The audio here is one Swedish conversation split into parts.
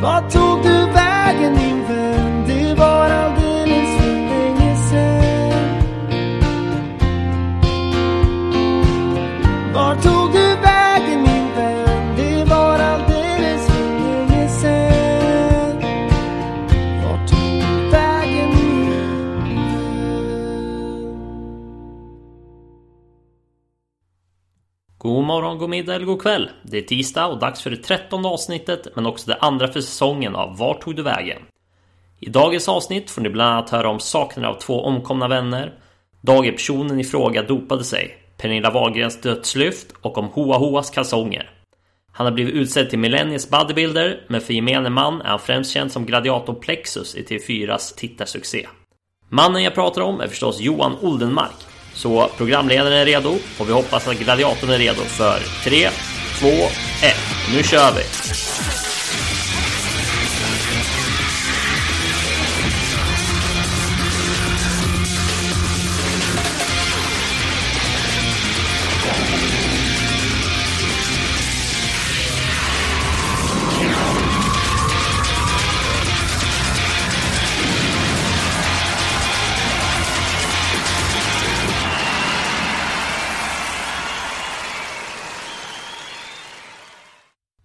Vart tog du vägen min vän? Morgon, god middag eller god kväll. Det är tisdag och dags för det trettonde avsnittet men också det andra för säsongen av Vart tog du vägen? I dagens avsnitt får ni bland annat höra om saknaden av två omkomna vänner, Dagerpersonen i fråga dopade sig, Pernilla Wahlgrens dödslyft och om Hoa Hoas kalsonger. Han har blivit utsedd till Millenniets bodybuilder men för gemene man är han främst känd som Gladiator Plexus i TV4s tittarsuccé. Mannen jag pratar om är förstås Johan Oldenmark. Så programledaren är redo och vi hoppas att gladiatorn är redo för 3, 2, 1. Nu kör vi!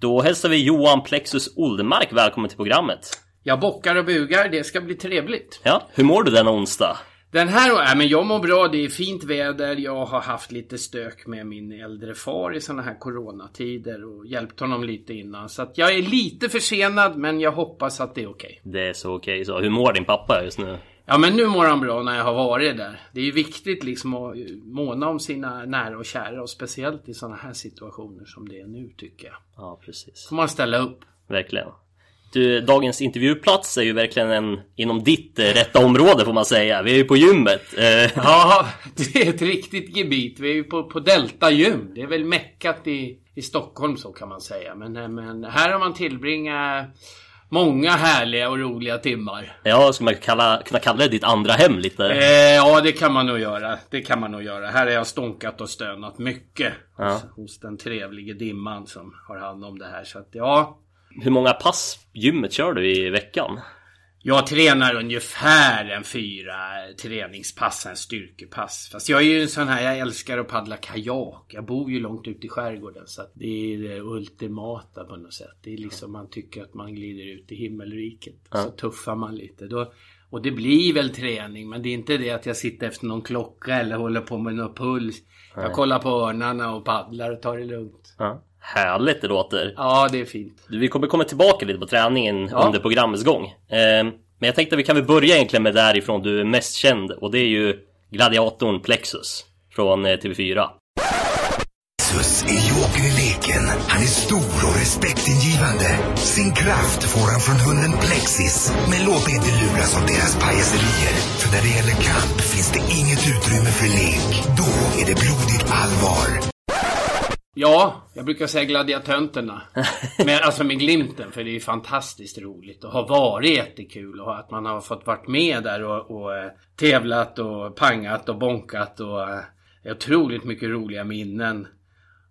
Då hälsar vi Johan Plexus Oldenmark välkommen till programmet. Jag bockar och bugar, det ska bli trevligt. Ja, hur mår du denna onsdag? Den här, äh, men jag mår bra, det är fint väder. Jag har haft lite stök med min äldre far i såna här coronatider och hjälpt honom lite innan. Så att jag är lite försenad, men jag hoppas att det är okej. Det är så okej så. Hur mår din pappa just nu? Ja, men nu mår han bra när jag har varit där. Det är ju viktigt liksom att måna om sina nära och kära och speciellt i såna här situationer som det är nu tycker jag. Ja, precis. Får man ställa upp. Verkligen. Du, dagens intervjuplats är ju verkligen en inom ditt eh, rätta område får man säga. Vi är ju på gymmet. Eh, Ja, det är ett riktigt gebit. Vi är ju på, på Delta gym. Det är väl meckat i, i Stockholm så kan man säga. Men, eh, men här har man tillbringat många härliga och roliga timmar. ja, ska man kalla, kunna kalla det ditt andra hem lite? Eh, ja, det kan man nog göra. Det kan man nog göra. Här har jag stånkat och stönat mycket. Ja. Hos, hos den trevlige Dimman som har hand om det här. Så att ja, Hur många pass gymmet kör du i veckan? Jag tränar ungefär en fyra träningspass, en styrkepass. Fast jag är ju en sån här, jag älskar att paddla kajak. Jag bor ju långt ute i skärgården så att det är det ultimata på något sätt. Det är liksom man tycker att man glider ut i himmelriket. Så tuffar man lite. Då, och det blir väl träning men det är inte det att jag sitter efter någon klocka eller håller på med någon puls. Jag kollar på örnarna och paddlar och tar det lugnt. Ja. Härligt det låter. Ja, det är fint. Vi kommer komma tillbaka lite på träningen Ja. under programmets gång. Eh, men jag tänkte att vi kan väl börja egentligen med därifrån du är mest känd och det är ju gladiatorn Plexus från eh, TV4. Jesus är joker i leken. Han är stor och respektingivande. Sin kraft får han från hunden Plexis. Men låt dig inte luras av deras pajaserier. För när det gäller kamp finns det inget utrymme för lek. Då är det blodigt allvar. Ja, jag brukar säga gladiatönterna. Men alltså med glimten, för det är ju fantastiskt roligt och har varit jättekul och att man har fått varit med där och, och eh, tävlat och pangat och bonkat och eh, är otroligt mycket roliga minnen.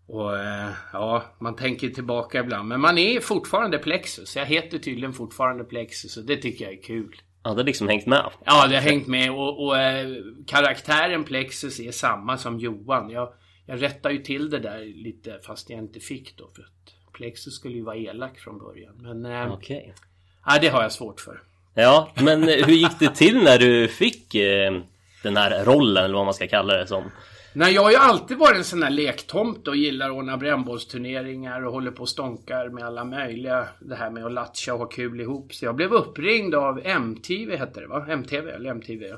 Och eh, ja, man tänker tillbaka ibland. Men man är fortfarande Plexus. Jag heter tydligen fortfarande Plexus och det tycker jag är kul. Ja, det har liksom hängt med. Ja, det har hängt med och, och eh, karaktären Plexus är samma som Johan. Jag, jag rättar ju till det där lite fast jag inte fick då för att Plexus skulle ju vara elak från början. Men eh, Okej. nej, det har jag svårt för. Ja, men eh, hur gick det till när du fick eh, den här rollen eller vad man ska kalla det som? Nej, jag har ju alltid varit en sån här lektomte och gillar att ordna brännbollsturneringar och håller på och stånkar med alla möjliga. Det här med att latcha och ha kul ihop. Så jag blev uppringd av MTV hette det va? MTV eller MTV. ja.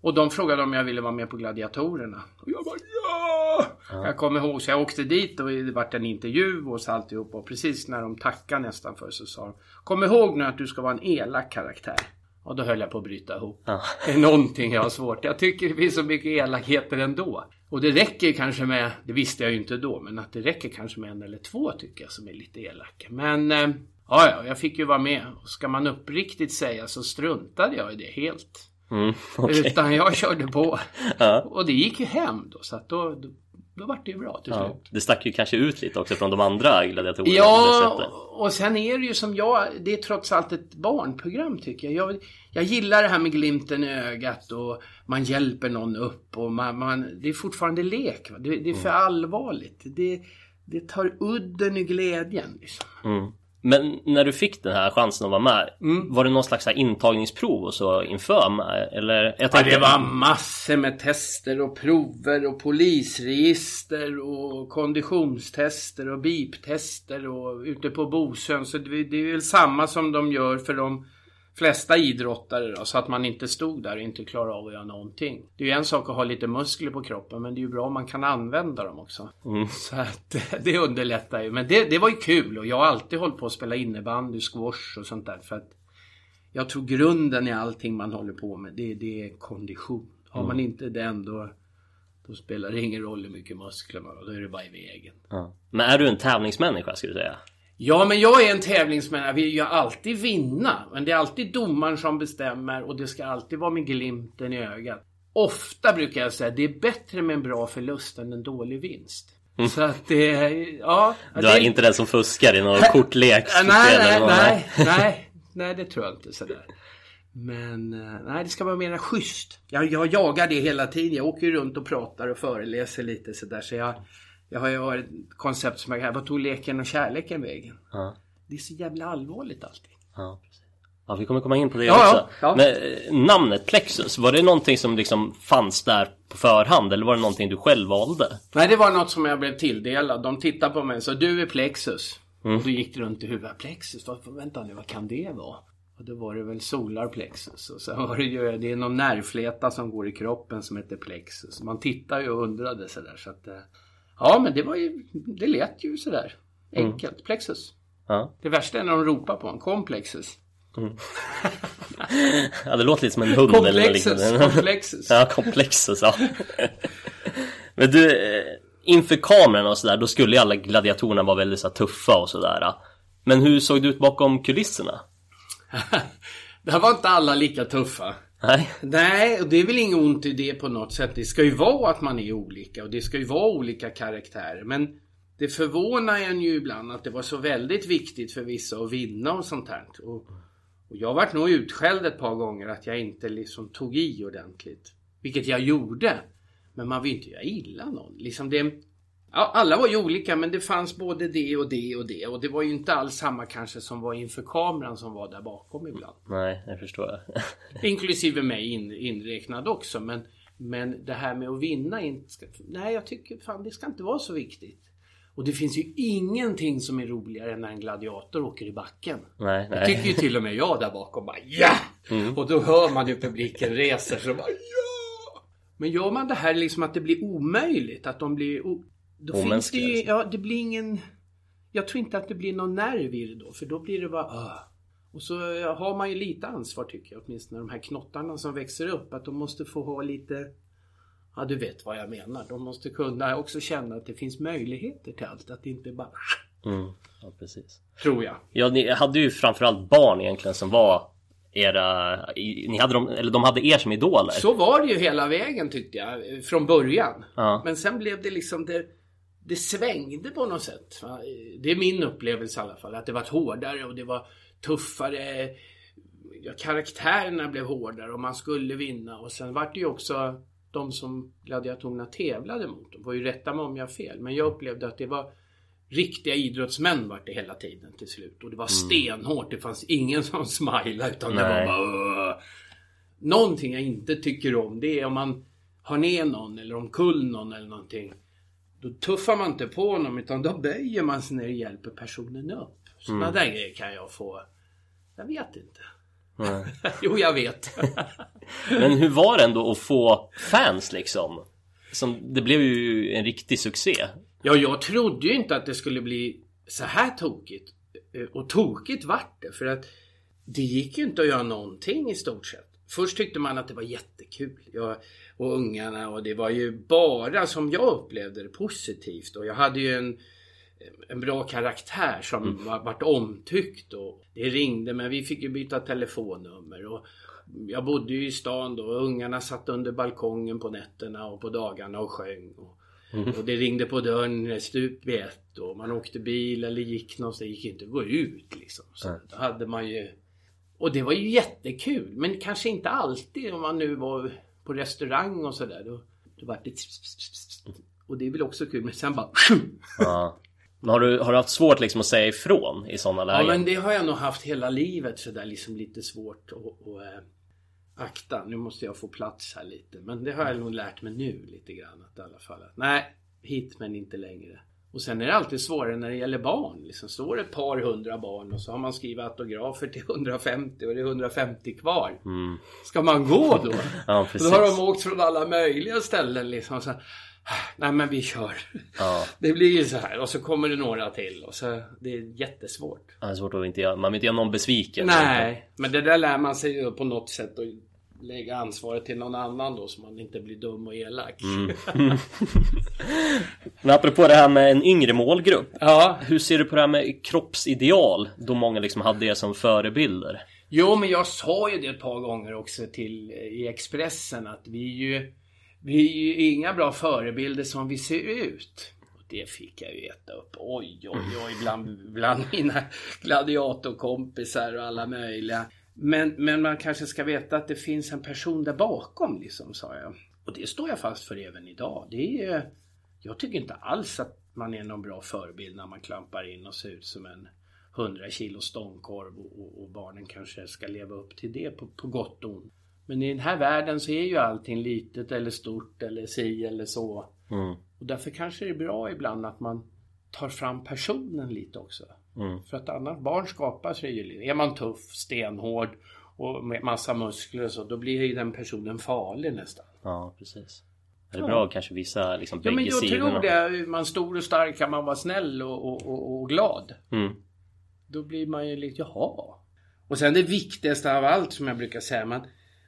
Och de frågade om jag ville vara med på Gladiatorerna. Och jag bara ja! Jag kommer ihåg, så jag åkte dit och det vart en intervju och så alltihop. Och precis när de tackade nästan för så sa de Kom ihåg nu att du ska vara en elak karaktär. Och då höll jag på att bryta ihop. Ja. Det är någonting jag har svårt. Jag tycker det finns så mycket elakheter ändå. Och det räcker kanske med, det visste jag ju inte då, men att det räcker kanske med en eller två tycker jag som är lite elaka. Men eh, ja, ja, jag fick ju vara med. Och ska man uppriktigt säga så struntade jag i det helt. Mm, okej. Utan jag körde på. Ja. Och det gick ju hem då. Så att då, då då vart det ju bra till Ja. slut. Det stack ju kanske ut lite också från de andra gladiatorerna. Ja, och sen är det ju som jag, det är trots allt ett barnprogram tycker jag. jag. Jag gillar det här med glimten i ögat och man hjälper någon upp och man, man det är fortfarande lek. Det, det är för Mm. allvarligt. Det, det tar udden i glädjen. Liksom. Mm. Men när du fick den här chansen att vara med, Mm. var det någon slags intagningsprov och så inför med? Eller? Jag Ja, tänkte, det var massor med tester och prover och polisregister och konditionstester och biptester och ute på Bosön. Så det, det är väl samma som de gör för de flesta idrottare då, så att man inte stod där och inte klarar av att göra någonting. Det är ju en sak att ha lite muskler på kroppen men det är ju bra om man kan använda dem också. Mm. Så att det underlättar ju. Men det, det var ju kul och jag har alltid hållit på att spela innebandy, squash och sånt där för att jag tror grunden i allting man håller på med det, det är kondition. Har man inte den då, då spelar det ingen roll hur mycket muskler man har. Då är det bara i vägen. Ja. Men är du en tävlingsmänniska skulle du säga? Ja, men jag är en tävlingsmänniska. Jag vill ju alltid vinna. Men det är alltid domaren som bestämmer och det ska alltid vara med glimten i ögat. Ofta brukar jag säga att det är bättre med en bra förlust än en dålig vinst. Så att det är... Ja. Du det, är inte den som fuskar i någon kortlek? Nej, nej, nej, nej, nej, det tror jag inte sådär. Men eh, nej, det ska vara mer schysst. Jag, jag jagar det hela tiden. Jag åker runt och pratar och föreläser lite sådär. Så jag, jag har ju har ett koncept som jag Vad tog leken och kärleken vägen? Ja. Det är så jävla allvarligt allting. Ja. Ja, vi kommer komma in på det Ja, också. ja. Men eh, namnet Plexus, var det någonting som liksom fanns där på förhand eller var det någonting du själv valde? Nej, det var något som jag blev tilldelad. De tittade på mig och sa du är Plexus. Och då gick det runt i huvudet. Plexus? Vad, vänta nu, vad kan det vara? Och då var det väl solar plexus. Och sen var det ju, det är någon nervfläta som går i kroppen som heter plexus. Man tittar ju och undrade sådär så att... Ja, men det var ju, det lät ju sådär. Enkelt. Plexus. Ja. Det värsta är när de ropar på en. Komplexus. ja, det låter lite som en hund eller Komplexus. liknande. Komplexus. Ja, komplexus ja. Men du, eh, inför kameran och sådär, då skulle ju alla gladiatorerna vara väldigt så tuffa och sådär. Men hur såg det ut bakom kulisserna? Där var inte alla lika tuffa. Nej? Nej, och det är väl inget ont i det på något sätt. Det ska ju vara att man är olika och det ska ju vara olika karaktärer. Men det förvånar en ju ibland att det var så väldigt viktigt för vissa att vinna och sånt här. Och, och jag varit nog utskälld ett par gånger att jag inte liksom tog i ordentligt. Vilket jag gjorde. Men man vill inte göra illa någon. Liksom det, ja, alla var ju olika men det fanns både det och det och det. Och det var ju inte alls samma kanske som var inför kameran som var där bakom ibland. Nej, jag förstår. Inklusive mig in, inräknad också. Men, men det här med att vinna inte Nej, jag tycker fan det ska inte vara så viktigt. Och det finns ju ingenting som är roligare än när en gladiator åker i backen. nej, Det tycker nej. ju till och med jag där bakom bara ja! Och då hör man ju publiken reser så bara ja! Men gör man det här liksom att det blir omöjligt, att de blir... Då finns det ju, liksom. ja det blir ingen... Jag tror inte att det blir någon nerv i det då, för då blir det bara "Åh." Och så har man ju lite ansvar tycker jag, åtminstone de här knottarna som växer upp, att de måste få ha lite... Ja, du vet vad jag menar. De måste kunna också känna att det finns möjligheter till allt, att det inte bara... Mm, ja, precis. Tror jag. Ja, ni hade ju framförallt barn egentligen som var era... Ni hade dem, eller de hade er som idoler. Så var det ju hela vägen tyckte jag, från början. Ja. Men sen blev det liksom det, det svängde på något sätt. Det är min upplevelse i alla fall. Att det var hårdare och det var tuffare. Ja, karaktärerna blev hårdare och man skulle vinna. Och sen var det ju också de som gladiatorerna tävlade mot. De får ju rätta mig om jag har fel. Men jag upplevde att det var riktiga idrottsmän var det hela tiden till slut. Och det var stenhårt. Det fanns ingen som smilade utan det var Nej. bara "Åh." Någonting jag inte tycker om det är om man har ner någon eller omkull någon eller någonting. Då tuffar man inte på honom utan då böjer man sig ner och hjälper personen upp. Sådana där grejer kan jag få. Jag vet inte. Jo, jag vet. Men hur var det ändå att få fans liksom? Som, det blev ju en riktig succé. ja, jag trodde ju inte att det skulle bli så här tokigt. Eh, Och tokigt vart det. För att det gick ju inte att göra någonting i stort sett. Först tyckte man att det var jättekul. Jag, och ungarna och det var ju bara som jag upplevde det positivt. Och jag hade ju en, en bra karaktär som var, vart omtyckt. Och det ringde men vi fick ju byta telefonnummer. Och jag bodde ju i stan då och ungarna satt under balkongen på nätterna och på dagarna och sjöng. Och Och det ringde på dörren stup i ett och man åkte bil eller gick någonstans. Det gick inte att gå ut liksom. Så Nej. då hade man ju... Och det var ju jättekul. Men kanske inte alltid om man nu var på restaurang och sådär. Då, då var det... Och det är väl också kul. Men sen bara... Ja. Men har du, har du haft svårt liksom att säga ifrån i sådana Ja lägen? men det har jag nog haft hela livet sådär liksom lite svårt att, att äh, akta. Nu måste jag få plats här lite. Men det har jag nog lärt mig nu lite grann. Att i alla fall att, nej, hit men inte längre. Och sen är det alltid svårare när det gäller barn. Liksom står det ett par hundra barn och så har man skrivit autografer till 150 och det är 150 kvar. Mm. Ska man gå då? Ja, precis. då har de åkt från alla möjliga ställen liksom. Så, nej men vi kör. Ja. Det blir ju så här och så kommer det några till och så det är jättesvårt. Ja, Det är svårt att inte göra, man vill inte göra någon besviken. Nej, men det där lär man sig ju på något sätt att lägga ansvaret till någon annan då så man inte blir dum och elak. Mm. Men apropå det här med en yngre målgrupp. Ja, Hur ser du på det här med kroppsideal? Då många liksom hade det som förebilder. jo men jag sa ju det ett par gånger också till i Expressen att vi är ju vi är ju inga bra förebilder som vi ser ut. Och det fick jag ju äta upp. Oj, oj, oj, bland, bland mina gladiatorkompisar och alla möjliga. Men, men man kanske ska veta att det finns en person där bakom liksom, sa jag. Och det står jag fast för även idag. Det är, jag tycker inte alls att man är någon bra förebild när man klampar in och ser ut som en 100 kilo stångkorv och, och, och barnen kanske ska leva upp till det på, på gott och ont. Men i den här världen så är ju allting litet eller stort eller si eller så. Mm. Och därför kanske det är bra ibland att man tar fram personen lite också. Mm. För att annars, barn skapar sig ju. Är man tuff, stenhård och med massa muskler och så, då blir ju den personen farlig nästan. Ja, precis. Är det Ja. bra kanske visa liksom Ja men jag sidorna? tror det. Är man stor och stark kan man vara snäll och, och, och, och glad. Mm. Då blir man ju lite, jaha. Och sen det viktigaste av allt som jag brukar säga. Man,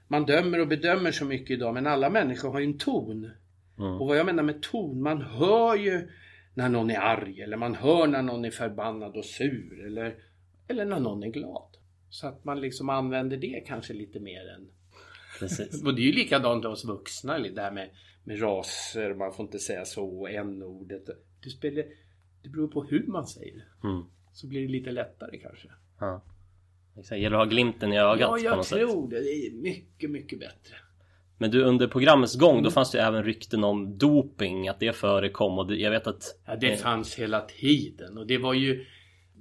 man dömer och bedömer så mycket idag men alla människor har ju en ton. Mm. Och vad jag menar med ton, man hör ju när någon är arg eller man hör när någon är förbannad och sur eller, eller när någon är glad. Så att man liksom använder det kanske lite mer än... Precis. Och det är ju likadant hos vuxna, det här med, med raser, man får inte säga så, n-ordet. Det spelar... Det beror på hur man säger det. Mm. Så blir det lite lättare kanske. Ja. Exakt. Gäller att ha glimten i ögat Ja, på jag något sätt. tror det. Det är mycket, mycket bättre. Men du under programmets gång Mm. då fanns det ju även rykten om doping, att det förekom och det, jag vet att Ja, det fanns hela tiden och det var ju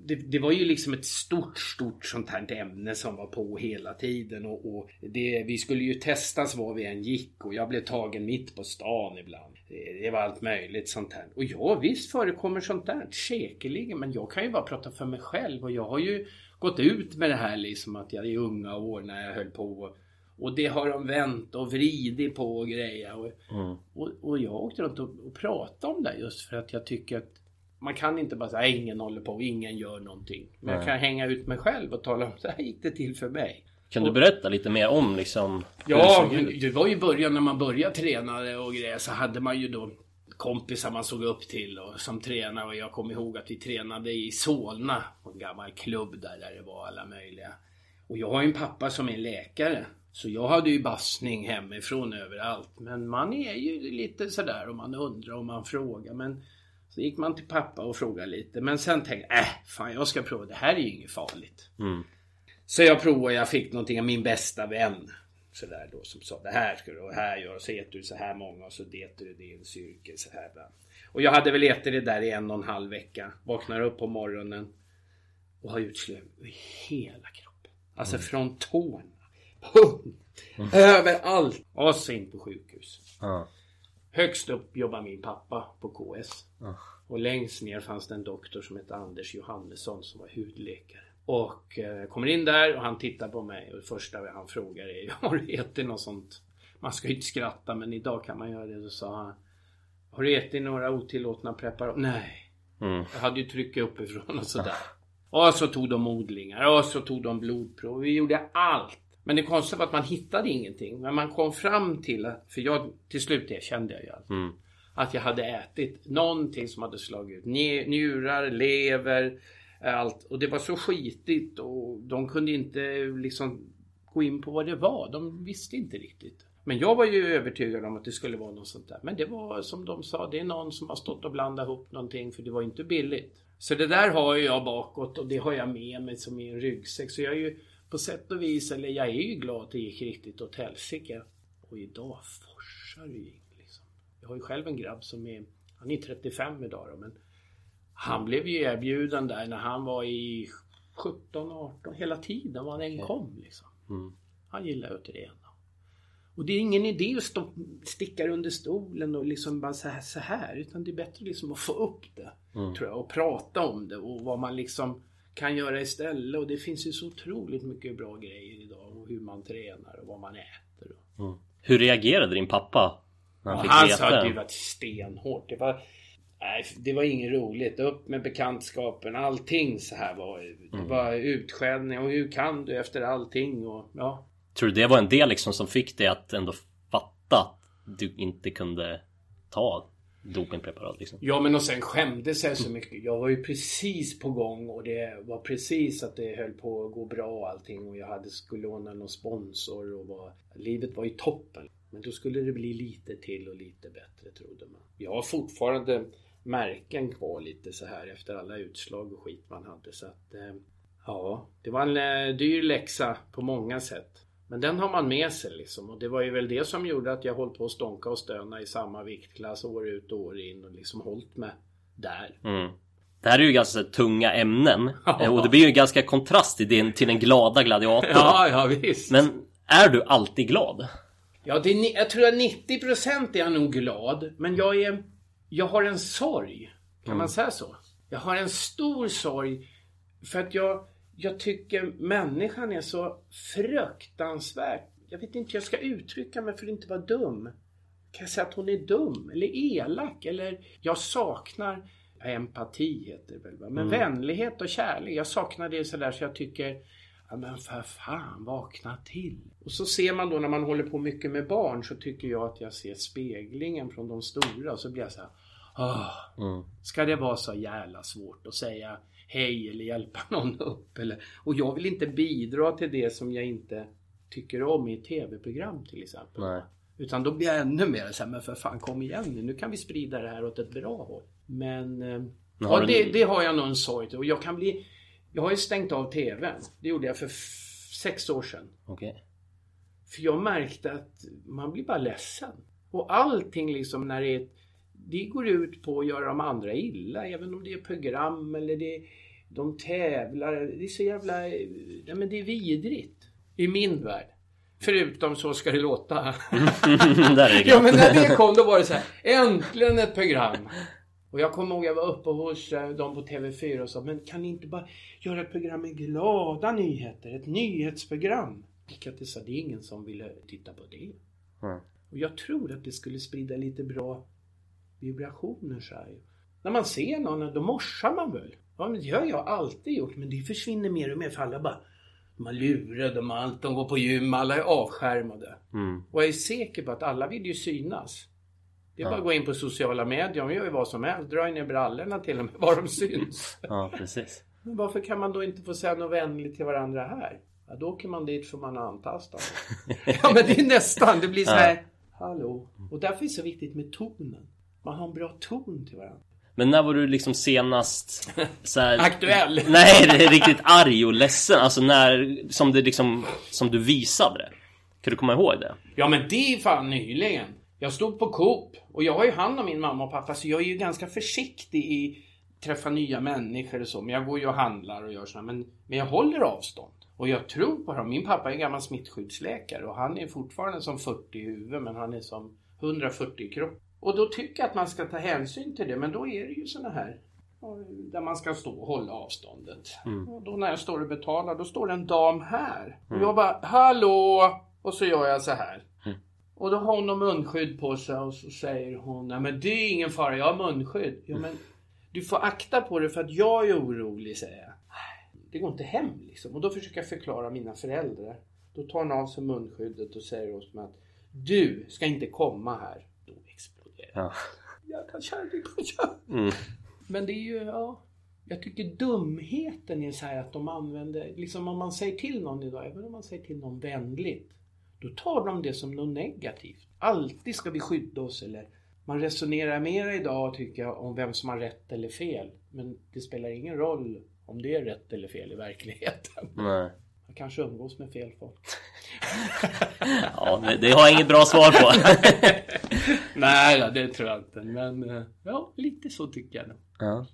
det, det var ju liksom ett stort, stort sånt här ämne som var på hela tiden och, och det, vi skulle ju testas var vi än gick och jag blev tagen mitt på stan ibland. Det, det var allt möjligt sånt här. Och ja, visst förekommer sånt där, säkerligen, men jag kan ju bara prata för mig själv och jag har ju gått ut med det här liksom att jag i unga år när jag höll på och det har de vänt och vridit på och grejer. Och, mm, och, och jag åkte runt och, och pratade om det just för att jag tycker att man kan inte bara säga "Nej, ingen håller på, ingen gör någonting. Men jag Nej. kan hänga ut mig själv och tala om så här gick det till för mig. kan du och- berätta lite mer om liksom det Ja, det var ju i början när man började träna och grejer så hade man ju då kompisar man såg upp till och som tränare och jag kommer ihåg att vi tränade i Solna på en gammal klubb där, där det var alla möjliga. Och jag har ju en pappa som är läkare. Så jag hade ju bassning hemifrån överallt. Men man är ju lite sådär och man undrar och man frågar. Men så gick man till pappa och frågade lite. Men sen tänkte jag, äh, fan jag ska prova. Det här är ju inget farligt. Mm. Så jag provade, jag fick någonting av min bästa vän. Sådär då som sa det här ska du och här gör och så äter du så här många och så äter du det i en cirkel så här. Bland. Och jag hade väl ätit det där i en och en halv vecka. Vaknar upp på morgonen och har utslag i hela kroppen. Alltså från tårna, pung, överallt. Och så in på sjukhus. Ja. Högst upp jobbar min pappa på KS. Ah. Och längst ner fanns det en doktor som hette Anders Johannesson som var hudläkare. Och eh, kommer in där och han tittar på mig och det första han frågar är Har du ätit något sånt? Man ska ju inte skratta men idag kan man göra det. Så sa han Har du ätit några otillåtna preparat? Nej. Mm. Jag hade ju tryckt uppifrån och sådär. Och så tog de odlingar och så tog de blodprov. Vi gjorde allt. Men det konstiga var att man hittade ingenting. Men man kom fram till, för jag till slut erkände jag ju allt. Mm. Att jag hade ätit någonting som hade slagit ut njurar, lever, allt. Och det var så skitigt och de kunde inte liksom gå in på vad det var. De visste inte riktigt. Men jag var ju övertygad om att det skulle vara något sånt där. Men det var som de sa, det är någon som har stått och blandat ihop någonting för det var inte billigt. Så det där har jag bakåt och det har jag med mig som i en ryggsäck. Så jag är ju på sätt och vis, eller jag är ju glad att det gick riktigt åt helsike. Och idag forsar det ju liksom. Jag har ju själv en grabb som är, han är 35 idag då, men han blev ju erbjuden där när han var i 17, 18, hela tiden vad han än kom liksom. Mm. Han gillar ju det ena. Och det är ingen idé att stå, sticka under stolen och liksom bara så här, så här. Utan det är bättre liksom att få upp det. Tror jag. Och prata om det och vad man liksom kan göra istället. Och det finns ju så otroligt mycket bra grejer idag. Och hur man tränar och vad man äter. Hur reagerade din pappa? När han sa att det det? var stenhårt. Det var, nej, det var inget roligt. Upp med bekantskapen. Allting så här var Det Mm. var utskällning. Och hur kan du efter allting? Och, ja. Tror du det var en del liksom som fick dig att ändå fatta att du inte kunde ta dopingpreparat liksom? Ja men och sen skämdes jag så mycket. Jag var ju precis på gång och det var precis att det höll på att gå bra och allting och jag hade skulle låna någon sponsor och var, livet var ju toppen. Men då skulle det bli lite till och lite bättre trodde man. Jag har fortfarande märken kvar lite så här efter alla utslag och skit man hade så att eh, ja, det var en eh, dyr läxa på många sätt. Men den har man med sig liksom och det var ju väl det som gjorde att jag höll på att stånka och stöna i samma viktklass år ut och år in och liksom hållit mig där. Mm. Det här är ju ganska tunga ämnen Ja. Eh, och det blir ju en ganska kontrast till, din, till den glada gladiatorn. Ja, ja visst. Men är du alltid glad? Ja, det är, jag tror att 90% är jag nog glad. Men jag är... Jag har en sorg. Kan man säga så? Jag har en stor sorg. För att jag, jag tycker människan är så fruktansvärt... Jag vet inte hur jag ska uttrycka mig för att inte vara dum. Kan jag säga att hon är dum? Eller elak? Eller jag saknar... Empati heter det väl? Men vänlighet och kärlek. Jag saknar det sådär så jag tycker... Ja men för fan, vakna till. Och så ser man då när man håller på mycket med barn så tycker jag att jag ser speglingen från de stora och så blir jag så här. "Åh, Mm. Ska det vara så jävla svårt att säga hej eller hjälpa någon upp? Eller, och jag vill inte bidra till det som jag inte tycker om i ett tv-program till exempel. Nej. Utan då blir jag ännu mer så här, men för fan kom igen nu. Nu kan vi sprida det här åt ett bra håll. Men... eh, ja, det, det har jag nog en sorg till. Och jag kan bli... Jag har ju stängt av TVn. Det gjorde jag för sex år sedan. Okej. För jag märkte att man blir bara ledsen. Och allting liksom när det är... Det går ut på att göra de andra illa. Även om det är program eller det de tävlar. Det är så jävla... Ja, men det är vidrigt. I min värld. Förutom Så ska det låta. Det Ja men när det kom då var det så här. Äntligen ett program. Och jag kommer ihåg jag var uppe hos eh, dem på TV4 och sa men kan ni inte bara göra ett program med glada nyheter? Ett nyhetsprogram. Jag till sa det är ingen som ville titta på det. Mm. Och jag tror att det skulle sprida lite bra vibrationer så här. När man ser någon då morsar man väl? Ja men det har jag alltid gjort men det försvinner mer och mer för alla bara de har lurar, de har allt, de går på gym, alla är avskärmade. Mm. Och jag är säker på att alla vill ju synas. Det är bara att gå in på sociala medier, de gör ju vad som helst. Drar ner brallorna till och med, var de syns. Ja, precis. Men varför kan man då inte få säga något vänligt till varandra här? Ja, då åker man dit för man är antastad. ja, men det är nästan. Det blir så här. Hallå. Och därför är det så viktigt med tonen. Man har en bra ton till varandra. Men när var du liksom senast så här, Aktuell. Nej, det är riktigt arg och ledsen. Alltså när, som det liksom, som du visade det. Kan du komma ihåg det? Ja men det är fan nyligen. Jag stod på Coop och jag har ju hand om min mamma och pappa så jag är ju ganska försiktig i träffa nya människor och så. Men jag går ju och handlar och gör så. Men, men jag håller avstånd. Och jag tror på dem. Min pappa är en gammal smittskyddsläkare och han är fortfarande som 40 i huvudet men han är som 140 i kropp. Och då tycker jag att man ska ta hänsyn till det. Men då är det ju såna här där man ska stå och hålla avståndet. Och då när jag står och betalar, då står det en dam här. Och jag bara, hallå! Och så gör jag så här. Och då har hon någon munskydd på sig och så säger hon, nej men det är ingen fara, jag har munskydd. Ja men du får akta på det för att jag är orolig, säger jag. Det går inte hem liksom. Och då försöker jag förklara mina föräldrar. Då tar hon av sig munskyddet och säger åt mig att du ska inte komma här. Ja. Jävla kärring på kärring. Mm. Men det är ju, ja. Jag tycker dumheten är så här att de använder, liksom om man säger till någon idag, även om man säger till någon vänligt. Då tar de det som något negativt. Alltid ska vi skydda oss eller man resonerar mer idag tycker jag om vem som har rätt eller fel. Men det spelar ingen roll om det är rätt eller fel i verkligheten. Nej. Man kanske umgås med fel folk. Ja, det, har jag inget bra svar på. Nej, det tror jag inte. Men eh, ja, lite så tycker jag. Ja.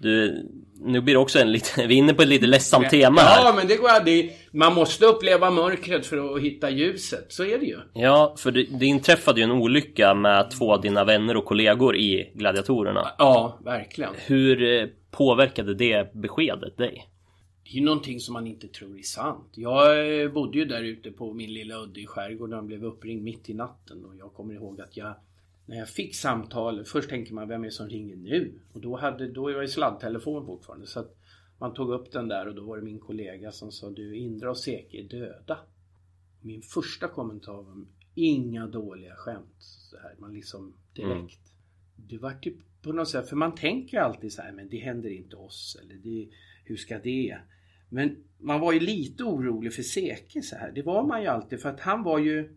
Du, nu blir det också en lite, vi är inne på ett lite ledsamt tema här. Ja, men det går det, Man måste uppleva mörkret för att hitta ljuset. Så är det ju. Ja, för det, det inträffade ju en olycka med två av dina vänner och kollegor i Gladiatorerna. Ja, verkligen. Hur eh, påverkade det beskedet dig? Det är ju någonting som man inte tror är sant. Jag eh, bodde ju där ute på min lilla udde i skärgården och blev uppringd mitt i natten. Och jag kommer ihåg att jag när jag fick samtal, först tänker man vem är det som ringer nu? Och då, hade, då var det sladdtelefon fortfarande. Så att man tog upp den där och då var det min kollega som sa du Indra och Seke är döda. Min första kommentar var inga dåliga skämt. Så här, man liksom direkt. Mm. Det var typ på något sätt, för man tänker alltid så här, men det händer inte oss. Eller det, hur ska det? Men man var ju lite orolig för Seke så här. Det var man ju alltid för att han var ju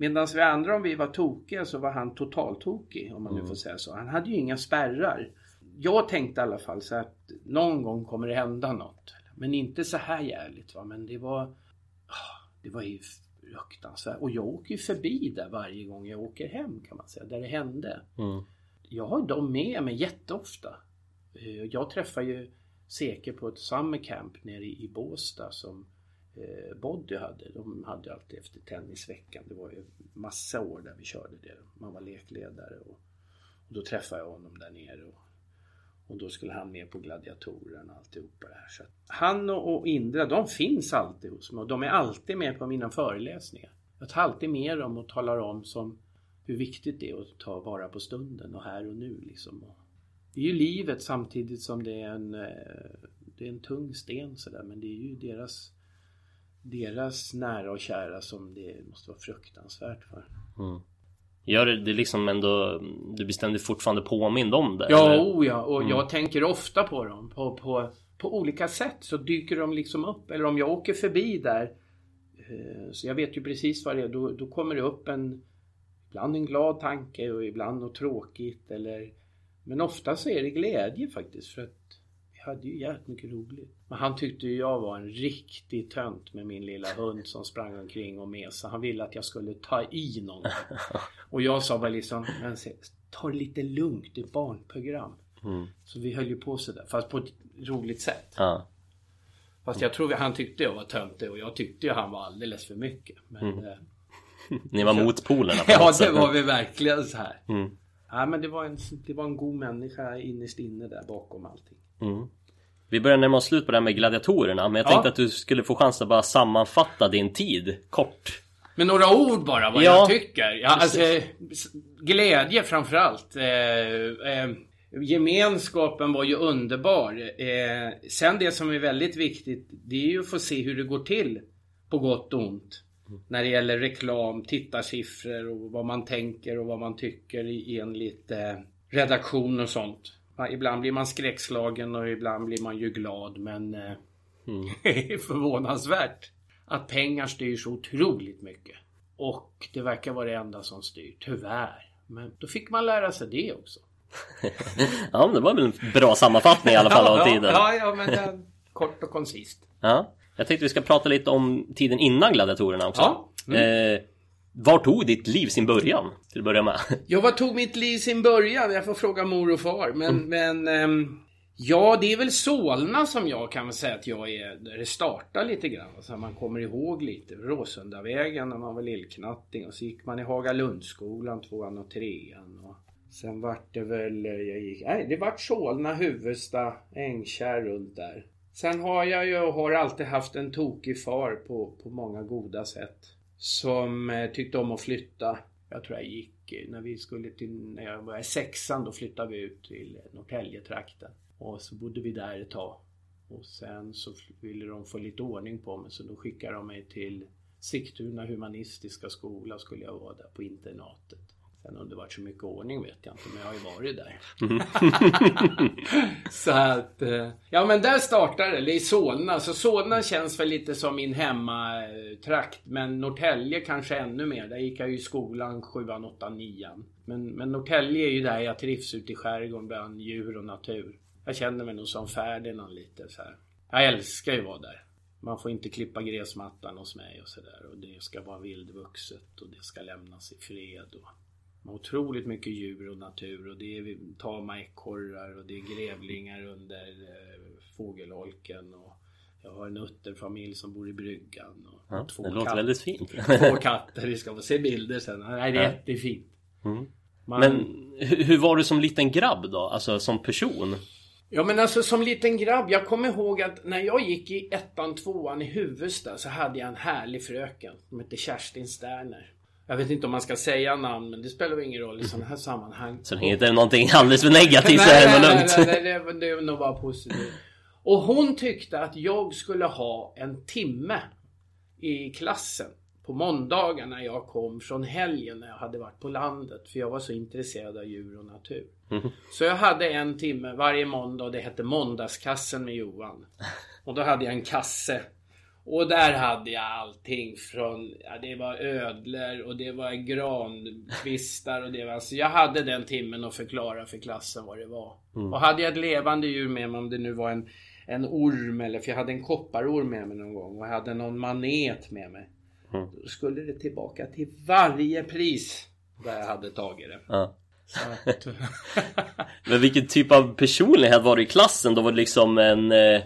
Medan vi andra om vi var tokiga så var han totaltokig om man nu får säga så. Han hade ju inga spärrar. Jag tänkte i alla fall så att någon gång kommer det hända något. Men inte så här jävligt va. Men det var... ah, Det var ju fruktansvärt. Och jag åker ju förbi där varje gång jag åker hem kan man säga. Där det hände. Mm. Jag har dem med mig jätteofta. Eh, Jag träffar ju Seke på ett summer camp nere i i Båstad som eh, Boddy hade. De hade alltid efter tennisveckan. Det var ju massa år där vi körde det. Man var lekledare och, och då träffade jag honom där nere. Och, och då skulle han med på gladiatorerna och alltihopa det här. Så att han och, och Indra, de finns alltid hos mig och de är alltid med på mina föreläsningar. Jag tar alltid med dem och talar om som hur viktigt det är att ta vara på stunden och här och nu liksom. Och det är ju livet samtidigt som det är en, eh, det är en tung sten sådär men det är ju deras deras nära och kära som det måste vara fruktansvärt för. Gör det, det liksom ändå, du ständigt fortfarande påmind om det? Ja, eller? oh ja, och jag tänker ofta på dem på, på, på olika sätt så dyker de liksom upp. Eller om jag åker förbi där eh, så jag vet ju precis vad det är. Då, då kommer det upp en ibland en glad tanke och ibland något tråkigt eller men ofta så är det glädje faktiskt för att vi hade ju jävligt mycket roligt. Men han tyckte ju jag var en riktig tönt med min lilla hund som sprang omkring och mesade. Han ville att jag skulle ta i någonting. Och jag sa bara liksom, men se, ta det lite lugnt, det är barnprogram. Så vi höll ju på sådär, fast på ett roligt sätt. Ja. Fast jag tror han tyckte jag var töntig och jag tyckte ju han var alldeles för mycket. Men, eh, Ni var motpolerna på ja, det var vi verkligen så här. Mm. Ja, men det var, en, det var en god människa innerst inne där bakom allting. Vi börjar närma oss slut på det här med gladiatorerna Men jag Ja. tänkte att du skulle få chans att bara sammanfatta din tid kort Men några ord bara vad Ja, jag tycker. Ja, alltså, glädje framförallt. Eh, eh, gemenskapen var ju underbar. Eh, sen det som är väldigt viktigt det är ju att få se hur det går till på gott och ont. När det gäller reklam, tittarsiffror och vad man tänker och vad man tycker enligt eh, redaktion och sånt. Ibland blir man skräckslagen och ibland blir man ju glad men eh, det är förvånansvärt att pengar styr så otroligt mycket. Och det verkar vara det enda som styr, tyvärr. Men då fick man lära sig det också. Ja men det var väl en bra sammanfattning i alla fall av tiden Ja, ja, men den, kort och koncist. Ja, jag tänkte vi ska prata lite om tiden innan gladiatorerna också. Ja, Mm. Eh, var tog ditt liv sin början? Till att börja med. Ja, vad tog mitt liv sin början? Jag får fråga mor och far. Men, men ehm, ja, det är väl Solna som jag kan väl säga att jag är, där det startar lite grann. Så man kommer ihåg lite. Råsundavägen när man var lillknatting. Och så gick man i Hagalundsskolan, tvåan och trean. Och sen vart det väl, eh, jag gick, nej det vart Solna, Huvudsta, Ängkärr runt där. Sen har jag ju och har alltid haft en tokig far på, på många goda sätt. Som eh, tyckte om att flytta. Jag tror jag gick, eh, när vi skulle till, när jag var i sexan då flyttade vi ut till Norrtäljetrakten. Och så bodde vi där ett tag. Och sen så ville de få lite ordning på mig så då skickade de mig till Sigtuna humanistiska skola skulle jag vara där på internatet. Sen om det varit så mycket ordning vet jag inte, men jag har ju varit där. så att, eh, ja men där startade det, i Solna. Så Solna känns väl lite som min hemmatrakt. Men Norrtälje kanske ännu mer. Där gick jag ju i skolan 7, 8, 9. Men, men Norrtälje är ju där jag trivs ute i skärgården bland djur och natur. Jag känner mig nog som Ferdinand lite så här. Jag älskar ju att vara där. Man får inte klippa gräsmattan hos mig och sådär. Och det ska vara vildvuxet och det ska lämnas i fred. Och med otroligt mycket djur och natur. Och det är tama ekorrar och det är grävlingar under eh, fågelholken. Och jag har en utterfamilj som bor i bryggan. Och Ja, två det låter katter. väldigt fint. Två katter. Vi ska få se bilder sen. Nej, det är Ja. jättefint. Mm. Man- Men hur hur var du som liten grabb då? Alltså som person? Ja men alltså som liten grabb, jag kommer ihåg att när jag gick i ettan, tvåan i Huvudsta så hade jag en härlig fröken som hette Kerstin Sterner. Jag vet inte om man ska säga namn men det spelar väl ingen roll i sådana här sammanhang. Så länge det inte är någonting alldeles för negativt så är det nog lugnt. nej, nej, nej, det, det är nog bara positivt. Och hon tyckte att jag skulle ha en timme i klassen på måndagar när jag kom från helgen när jag hade varit på landet. För jag var så intresserad av djur och natur. Så jag hade en timme varje måndag och det hette Måndagskassen med Johan. Och då hade jag en kasse. Och där hade jag allting från, ja det var ödlor och det var grankvistar och det var, alltså jag hade den timmen att förklara för klassen vad det var. Och hade jag ett levande djur med mig, om det nu var en, en orm eller, för jag hade en kopparorm med mig någon gång och jag hade någon manet med mig. Då skulle det tillbaka till varje pris där jag hade tagit det. Ja. Så att, Men vilken typ av personlighet var du i klassen? Då var du liksom en... Eh,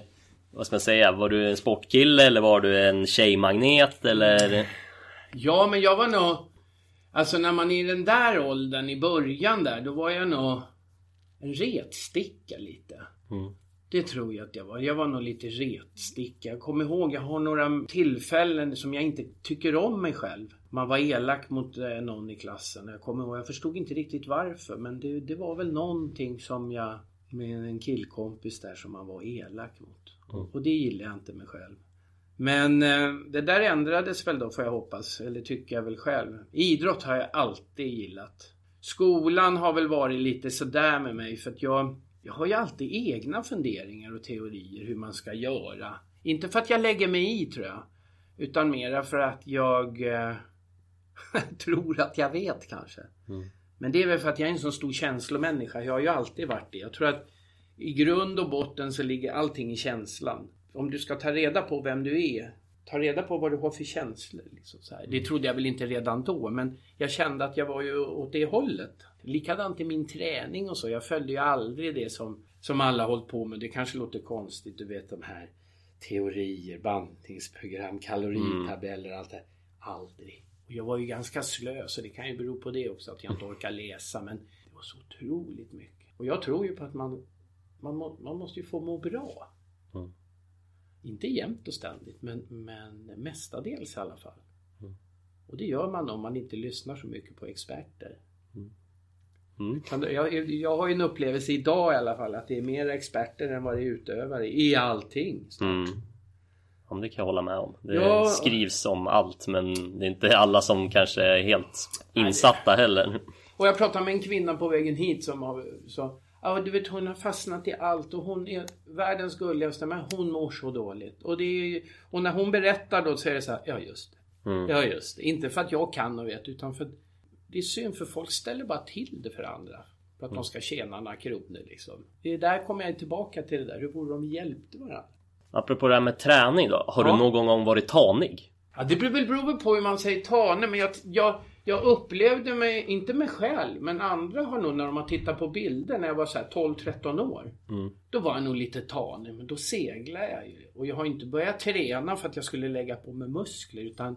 vad ska man säga? Var du en sportkille eller var du en tjejmagnet eller? Ja, men jag var nog... Alltså när man är i den där åldern i början där, då var jag nog en retsticka lite. Mm. Det tror jag att jag var. Jag var nog lite retsticka. Jag kommer ihåg, jag har några tillfällen som jag inte tycker om mig själv. Man var elak mot eh, någon i klassen. Jag kommer ihåg, jag förstod inte riktigt varför. Men det, det var väl någonting som jag, med en killkompis där som man var elak mot. Och det gillar jag inte mig själv. Men eh, det där ändrades väl då får jag hoppas. Eller tycker jag väl själv. Idrott har jag alltid gillat. Skolan har väl varit lite sådär med mig för att jag, jag har ju alltid egna funderingar och teorier hur man ska göra. Inte för att jag lägger mig i tror jag. Utan mera för att jag eh, tror att jag vet kanske. Men det är väl för att jag är en så stor känslomänniska. Jag har ju alltid varit det. Jag tror att i grund och botten så ligger allting i känslan. Om du ska ta reda på vem du är, ta reda på vad du har för känslor. Liksom. Det trodde jag väl inte redan då, men jag kände att jag var ju åt det hållet. Likadant i min träning och så. Jag följde ju aldrig det som, som alla hållit på med. Det kanske låter konstigt, du vet de här teorier, bantningsprogram, kaloritabeller, allt det här. Aldrig. Jag var ju ganska slö, så det kan ju bero på det också, att jag inte orkar läsa. Men det var så otroligt mycket. Och jag tror ju på att man, man, må, man måste ju få må bra. Mm. Inte jämt och ständigt, men, men mestadels i alla fall. Och det gör man om man inte lyssnar så mycket på experter. Mm. Du- Jag, jag har ju en upplevelse idag i alla fall att det är mer experter än vad det är utövare i allting. Mm. Men det kan jag hålla med om. Det Ja. skrivs om allt men det är inte alla som kanske är helt insatta heller. Och jag pratade med en kvinna på vägen hit som har, sa Ja, du vet hon har fastnat i allt och hon är världens gulligaste men hon mår så dåligt. Och, det är, och när hon berättar då så är det så här, ja just det. Mm. Ja just det. Inte för att jag kan och vet utan för att det är synd för folk ställer bara till det för andra. För att de ska tjäna några kronor liksom. Det är där kommer jag tillbaka till det där. Hur vore de hjälpte varandra? Apropå det här med träning då. Har Ja. du någon gång varit tanig? Ja, det beror väl på hur man säger tane, men jag, jag, jag upplevde mig, inte mig själv, men andra har nog när de har tittat på bilder när jag var så här 12-13 år. Mm. Då var jag nog lite tanig, men då seglade jag ju. Och jag har inte börjat träna för att jag skulle lägga på mig muskler, utan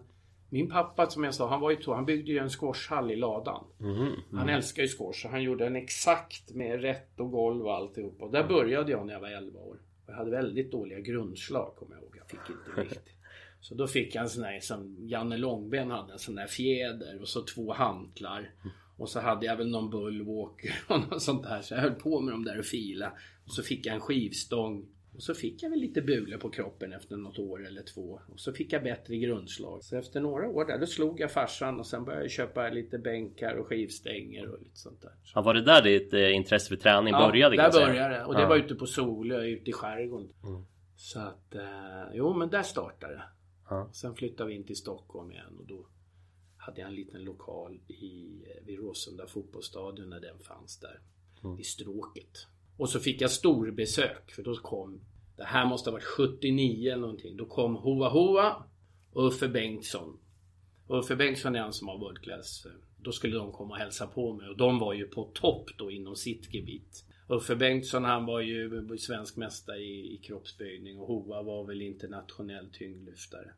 min pappa som jag sa, han var ju så, han byggde ju en squashhall i ladan. Mm. Han älskar ju squash så han gjorde en exakt med rätt och golv och alltihop. Och där började jag när jag var 11 år. Och jag hade väldigt dåliga grundslag kommer jag ihåg. Jag fick inte riktigt. Så då fick jag en sån där som Janne Långben hade, en sån där fjäder och så två hantlar. Och så hade jag väl någon bullwalker och något sånt där. Så jag höll på med dem där och fila. Och så fick jag en skivstång. Och så fick jag väl lite bule på kroppen efter något år eller två. Och så fick jag bättre grundslag. Så efter några år där, då slog jag farsan och sen började jag köpa lite bänkar och skivstänger och lite sånt där. Ja, var det där ditt eh, intresse för träning började? kan där säga? började det. Och det Ja. var ute på Solö, ute i skärgården. Mm. Så att, eh, jo men där startade det. Ja. Sen flyttade vi in till Stockholm igen och då hade jag en liten lokal i, eh, vid Råsunda fotbollsstadion när den fanns där. Mm. I stråket. Och så fick jag storbesök för då kom, det här måste ha varit 79 eller någonting. Då kom Hoa Hoa och Uffe Bengtsson. Och Uffe Bengtsson är han som har World Class. Eh, då skulle de komma och hälsa på mig och de var ju på topp då inom sitt gebit. Uffe Bengtsson han var ju svensk mästare i, i kroppsböjning och Hoa var väl internationell tyngdlyftare.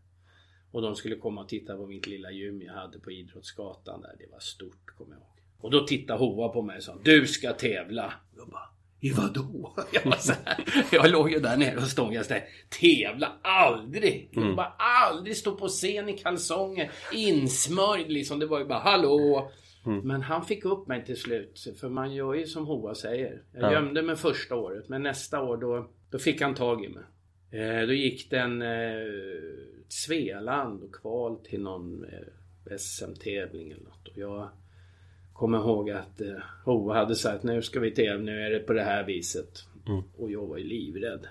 Och de skulle komma och titta på mitt lilla gym jag hade på Idrottsgatan där. Det var stort kommer jag ihåg. Och då tittade Hoa på mig och sa Du ska tävla! Jag bara i vadå? Jag, var så här, jag låg ju där nere och stångade där. Tävla aldrig! Jag bara aldrig stå på scen i kalsonger. Insmörjd liksom. Det var ju bara hallå! Men han fick upp mig till slut. För man gör ju som Hoa säger. Jag Ja. gömde mig första året. Men nästa år då, då fick han tag i mig. Eh, då gick den eh, Svealand och kval till någon eh, SM-tävling eller något. Och jag kommer ihåg att eh, Hoa hade sagt nu ska vi tävla, nu är det på det här viset. Mm. Och jag var ju livrädd.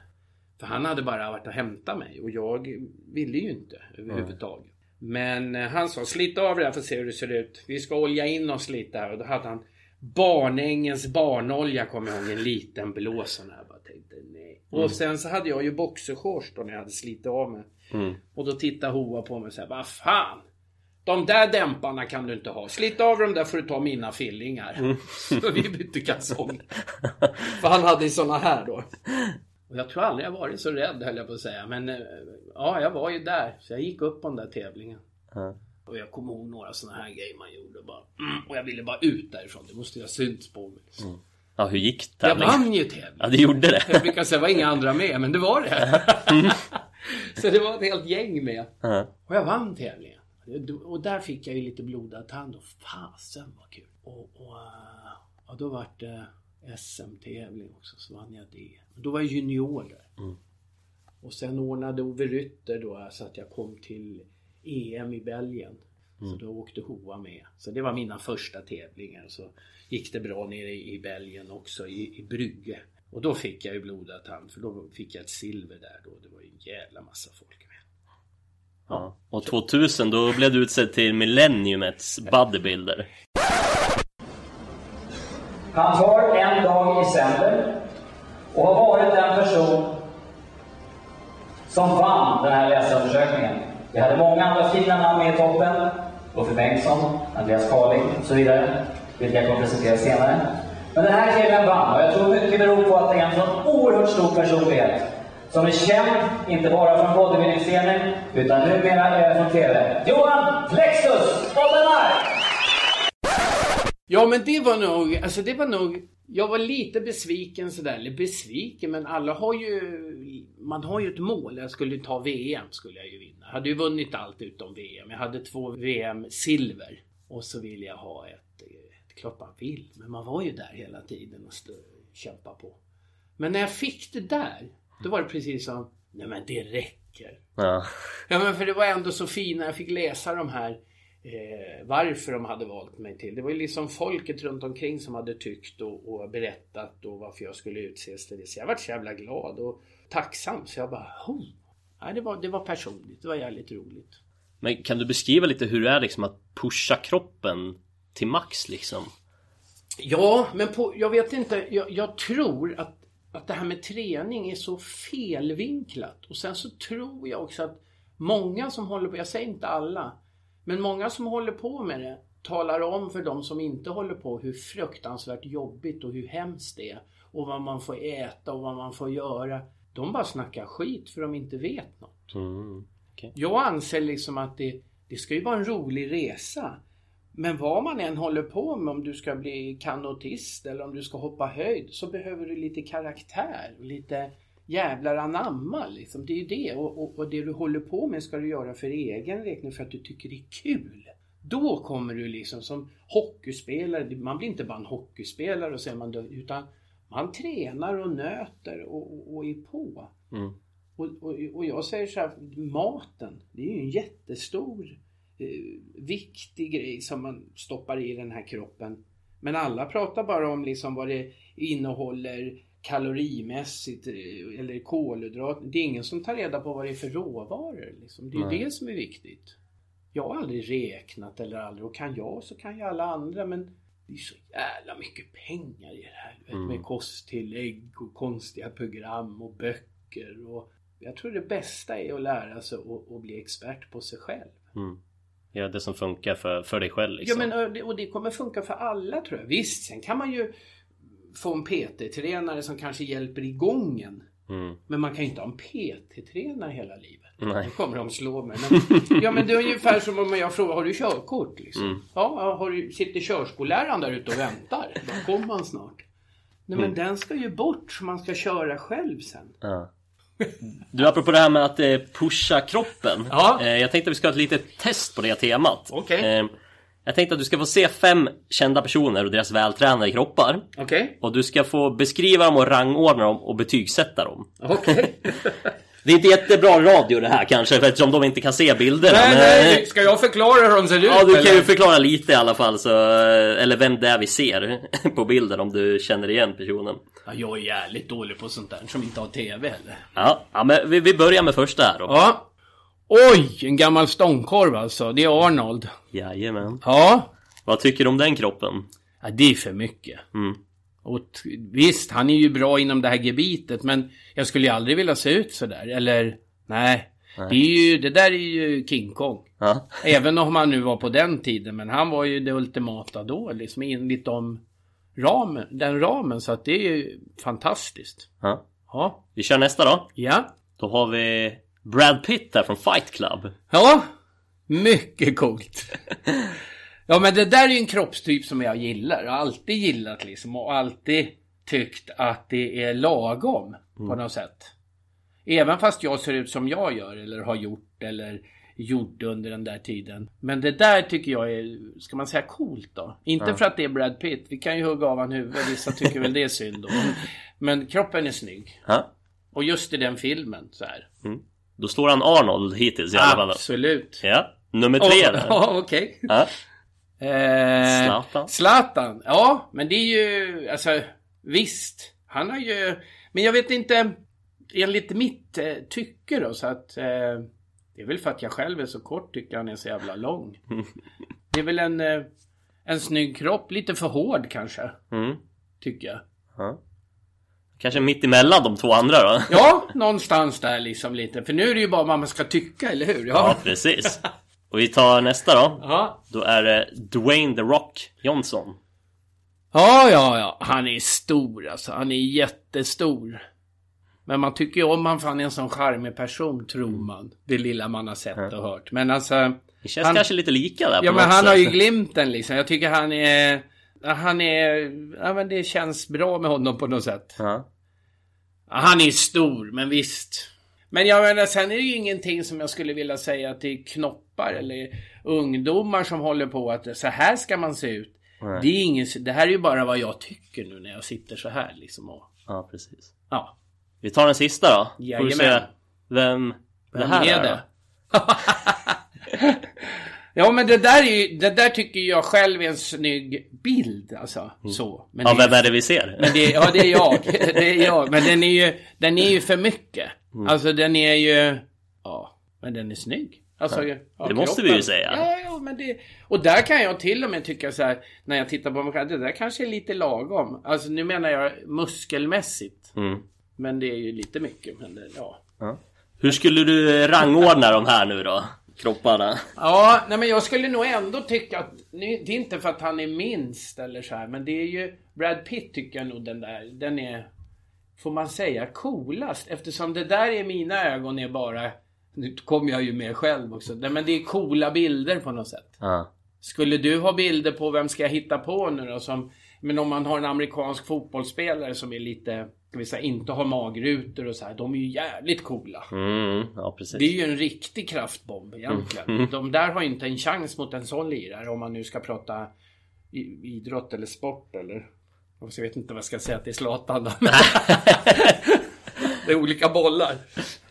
För han hade bara varit och hämtat mig och jag ville ju inte överhuvudtaget. Men eh, han sa slit av det här för att se hur det ser ut. Vi ska olja in oss lite här och då hade han Barnängens barnolja kommer jag ihåg, en liten blå sån här. Bara tänkte nej. Och sen så hade jag ju boxershorts då när jag hade slitit av mig. Mm. Och då tittade Hoa på mig och sa vad fan. De där dämparna kan du inte ha. Slit av dem där får du ta mina fillingar. Så vi bytte kalsonger. För han hade ju såna här då. Och jag tror aldrig jag varit så rädd höll jag på att säga. Men eh, ja, jag var ju där. Så jag gick upp på den där tävlingen. Ja. Och jag kommer ihåg några såna här grejer man gjorde. Bara, mm, och jag ville bara ut därifrån. Det måste ju ha synts på mig. Liksom. ja, hur gick Jag tävlingen? vann ju tävlingen. Ja, det gjorde det. Jag brukar säga det var inga andra med, men det var det. så det var ett helt gäng med. Och jag vann tävlingen. Och där fick jag ju lite blodad tand och fasen vad kul. Och, och, eh, ja, då vart det SM-tävling också, så vann jag det. Då var jag junior där. Mm. Och sen ordnade Ove Rytter då så att jag kom till EM i Belgien. Så då åkte Hoa med. Så det var mina första tävlingar. Så gick det bra nere i Belgien också, i, i Brygge. Och då fick jag ju blodad tand för då fick jag ett silver där då. Det var ju en jävla massa folk. Ja. Och 2000 då blev du utsedd till Millenniumets bodybuilder. Han tar en dag i sänder och har varit den person som vann den här läsarundersökningen. Vi hade många andra fina namn med i toppen. Uffe Bengtsson, Andreas Carling och så vidare. Vilka jag kommer presentera senare. Men den här killen vann och jag tror mycket beror på att det är en sån oerhört stor personlighet. Som är känd, inte bara från bodybuilding-scenen, utan numera även från TV. Johan Flexus Oldenmark! Ja men det var nog, alltså det var nog Jag var lite besviken sådär, eller besviken men alla har ju Man har ju ett mål, jag skulle ta VM skulle jag ju vinna. Jag hade ju vunnit allt utom VM. Jag hade två VM silver. Och så ville jag ha ett, ett klart man vill, men man var ju där hela tiden och kämpa på. Men när jag fick det där, då var det precis som, nej men det räcker. Ja. Ja men för det var ändå så när jag fick läsa de här eh, varför de hade valt mig till. Det var ju liksom folket runt omkring som hade tyckt och, och berättat och varför jag skulle utses till det. Så jag vart så jävla glad och tacksam så jag bara oh. Nej, det, var, det var personligt, det var jävligt roligt. Men kan du beskriva lite hur det är liksom att pusha kroppen till max liksom? Ja, men på, jag vet inte. Jag, jag tror att, att det här med träning är så felvinklat. Och sen så tror jag också att många som håller på, jag säger inte alla, men många som håller på med det talar om för de som inte håller på hur fruktansvärt jobbigt och hur hemskt det är. Och vad man får äta och vad man får göra. De bara snackar skit för de inte vet något. Mm. Jag anser liksom att det, det ska ju vara en rolig resa. Men vad man än håller på med, om du ska bli kanotist eller om du ska hoppa höjd, så behöver du lite karaktär och lite jävlar anamma liksom. Det är ju det. Och, och, och det du håller på med ska du göra för egen räkning för att du tycker det är kul. Då kommer du liksom som hockeyspelare, man blir inte bara en hockeyspelare och säger man då, utan man tränar och nöter och, och, är på. Mm. Och, och, och jag säger så här, maten, det är ju en jättestor eh, viktig grej som man stoppar i den här kroppen. Men alla pratar bara om liksom vad det innehåller kalorimässigt eh, eller kolhydrater. Det är ingen som tar reda på vad det är för råvaror. Liksom. Det är ju det som är viktigt. Jag har aldrig räknat eller aldrig, och kan jag så kan ju alla andra men det är så jävla mycket pengar i det här. Vet, Mm. Med kosttillägg och konstiga program och böcker. Och jag tror det bästa är att lära sig att bli expert på sig själv. Mm. Gör det som funkar för, för dig själv liksom. Ja men och det- kommer funka för alla tror jag. Visst, sen kan man ju få en PT-tränare som kanske hjälper igång en. Mm. Men man kan ju inte ha en PT-tränare hela livet. Nej. Nu kommer de slå mig. Men, ja men det är ungefär som om jag frågar, har du körkort? Liksom. Mm. Ja, ja, har du, sitter körskolläraren där ute och väntar? Då kommer han snart. Nej men Mm. den ska ju bort så man ska köra själv sen. Ja. Du, apropå det här med att eh, pusha kroppen. Ja. Eh, jag tänkte att vi ska ha ett litet test på det temat. Okej. Eh, jag tänkte att du ska få se fem kända personer och deras vältränade kroppar. Okej? Och du ska få beskriva dem och rangordna dem och betygsätta dem. Okej. Det är inte jättebra radio det här kanske eftersom de inte kan se bilderna. nej, men, nej, ska jag förklara hur de ser ut? Ja, du kan ju eller? förklara lite i alla fall så, Eller vem det är vi ser på bilden om du känner igen personen. Ja, jag är jävligt dålig på sånt där som inte har TV heller. Ja, ja men vi, vi börjar med första här då. Ja. Oj, en gammal stångkorv alltså. Det är Arnold. Jajamän. Ja. Vad tycker du om den kroppen? ja det är för mycket. Mm. Och visst, han är ju bra inom det här gebitet, men jag skulle ju aldrig vilja se ut sådär. Eller, nej. Det, är ju, det där är ju King Kong. Ja. Även om han nu var på den tiden, men han var ju det ultimata då, liksom enligt de ramen, den ramen. Så att det är ju fantastiskt. ja. Ja. Vi kör nästa då. Ja. Då har vi Brad Pitt där från Fight Club. Ja, mycket coolt. Ja men det där är ju en kroppstyp som jag gillar. Jag har alltid gillat liksom och alltid tyckt att det är lagom på något sätt. Även fast jag ser ut som jag gör eller har gjort eller gjorde under den där tiden. Men det där tycker jag är, ska man säga coolt då? Inte för att det är Brad Pitt. Vi kan ju hugga av han huvudet. Vissa tycker väl det är synd då. Men, kroppen är snygg. Ja. Och just i den filmen så här. Då står han Arnold hittills i alla fall. Absolut. Ja. Nummer tre Ja, där. Ja, okej. Ja. Eh, Zlatan. Zlatan. Ja, men det är ju, alltså visst. Han har ju, men jag vet inte, enligt mitt eh, tycke då, så att eh, det är väl för att jag själv är så kort tycker han är så jävla lång. Det är väl en, eh, en snygg kropp, lite för hård kanske, Mm. tycker jag. Ja. Kanske mitt emellan de två andra då? Ja, någonstans där liksom lite. För nu är det ju bara vad man ska tycka, eller hur? Ja, precis. Och vi tar nästa då. Ja. Då är det Dwayne The Rock Johnson. Ja, ja, ja. Han är stor alltså. Han är jättestor. Men man tycker ju om han för han är en sån charmig person, tror man. Det lilla man har sett och hört. Men alltså... Det känns Han- kanske lite lika där Ja, på men något han har ju sätt. glimten liksom. Jag tycker han är... Han är... Ja, men det känns bra med honom på något sätt. Ja. Ja, Han är stor, men visst. Men jag menar, sen är det ju ingenting som jag skulle vilja säga att det är knoppar eller ungdomar som håller på att så här ska man se ut. Nej. Det är ingen, det här är ju bara vad jag tycker nu när jag sitter så här liksom och, ja, precis. ja. Vi tar den sista då. Får vi Jajamän. se vem, det Vem här är det? Ja men det där är ju, det där tycker jag själv är en snygg bild alltså. Så. Men Mm. Ja, vem är det vi ser? men det, ja det är jag. Det är jag. Men den är ju, den är ju för mycket. Mm. Alltså den är ju, ja, men den är snygg. Alltså, ja, det måste vi ju säga. Ja, ja, men det... Och där kan jag till och med tycka så här, när jag tittar på mig själv, det där kanske är lite lagom. Alltså nu menar jag muskelmässigt. Mm. Men det är ju lite mycket, men det, ja. Hur skulle du rangordna de här nu då? Kropparna? Ja, nej men jag skulle nog ändå tycka att, nu- det är inte för att han är minst eller så här, men det är ju, Brad Pitt tycker jag nog den där, den är, får man säga, coolast. Eftersom det där i mina ögon är bara, nu kommer jag ju med själv också, nej, men det är coola bilder på något sätt. Ja. Skulle du ha bilder på vem ska jag hitta på nu då som Men om man har en amerikansk fotbollsspelare som är lite Ska vi säga inte har magrutor och så här. De är ju jävligt coola. Mm, ja. Det är ju en riktig kraftbomb egentligen. De där har inte en chans mot en sån lirare om man nu ska prata idrott eller sport eller... Jag vet inte vad jag ska säga till Zlatan då. Det är olika bollar.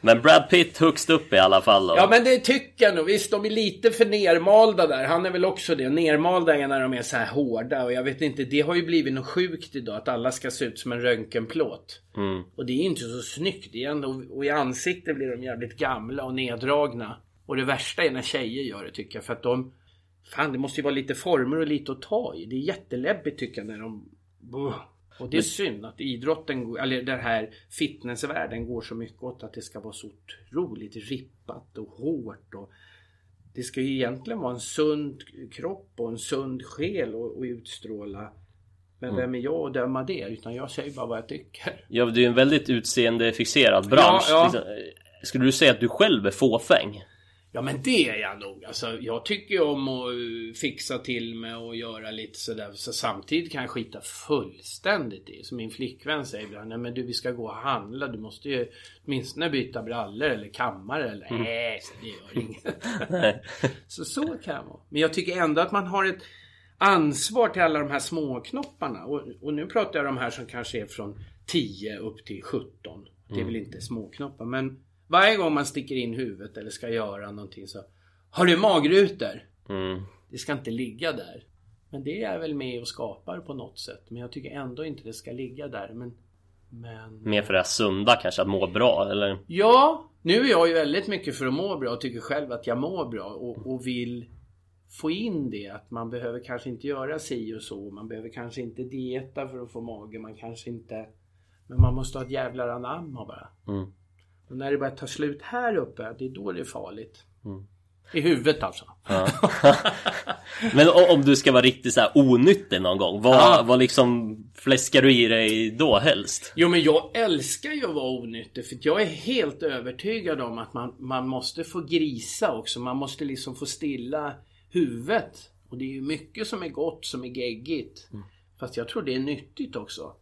Men Brad Pitt högst upp i alla fall då. Ja men det tycker jag nog. Visst, de är lite för nermalda där. Han är väl också det. Nermalda är när de är så här hårda. Och jag vet inte, det har ju blivit något sjukt idag. Att alla ska se ut som en röntgenplåt. Mm. Och det är inte så snyggt igen. Och, och i ansiktet blir de jävligt gamla och neddragna. Och det värsta är när tjejer gör det tycker jag. För att de... Fan, det måste ju vara lite former och lite att ta i. Det är jätteläbbigt tycker jag när de... Buh. Och det är synd att idrotten, eller den här fitnessvärlden går så mycket åt att det ska vara så otroligt rippat och hårt. Och det ska ju egentligen vara en sund kropp och en sund själ och, och utstråla. Men vem är jag att döma det? Utan jag säger bara vad jag tycker. Ja, det är en väldigt utseendefixerad bransch. Ja, ja. Liksom, eh, Skulle du säga att du själv är fåfäng? Ja men det är jag nog. Alltså, jag tycker om att eh, fixa till mig och göra lite sådär. Så samtidigt kan jag skita fullständigt i. Som min flickvän säger ibland. Nej men du vi ska gå och handla. Du måste ju åtminstone byta brallor eller kammare. Eller nej, så det gör inget. så så kan jag vara. Men jag tycker ändå att man har ett ansvar till alla de här småknopparna. Och, och nu pratar jag om de här som kanske är från 10 upp till 17. Det är väl inte småknoppar. Men varje gång man sticker in huvudet eller ska göra någonting så Har du magrutor? Mm. Det ska inte ligga där. Men det är väl med och skapar på något sätt. Men jag tycker ändå inte det ska ligga där. Men... Men... Mer för det här sunda kanske, att må bra eller? Ja, nu är jag ju väldigt mycket för att må bra och tycker själv att jag mår bra och, och vill få in det att man behöver kanske inte göra si och så. Man behöver kanske inte dieta för att få mage. Man kanske inte... Men man måste ha ett jävlar anamma bara. Mm. Och när det börjar ta slut här uppe, det är då det är farligt. Mm. I huvudet alltså. Ja. Men om du ska vara riktigt så här onyttig någon gång, vad, Ja. vad liksom fläskar du i dig då helst? Jo men jag älskar ju att vara onyttig för jag är helt övertygad om att man, man måste få grisa också. Man måste liksom få stilla huvudet. Och det är ju mycket som är gott som är geggigt. Fast jag tror det är nyttigt också.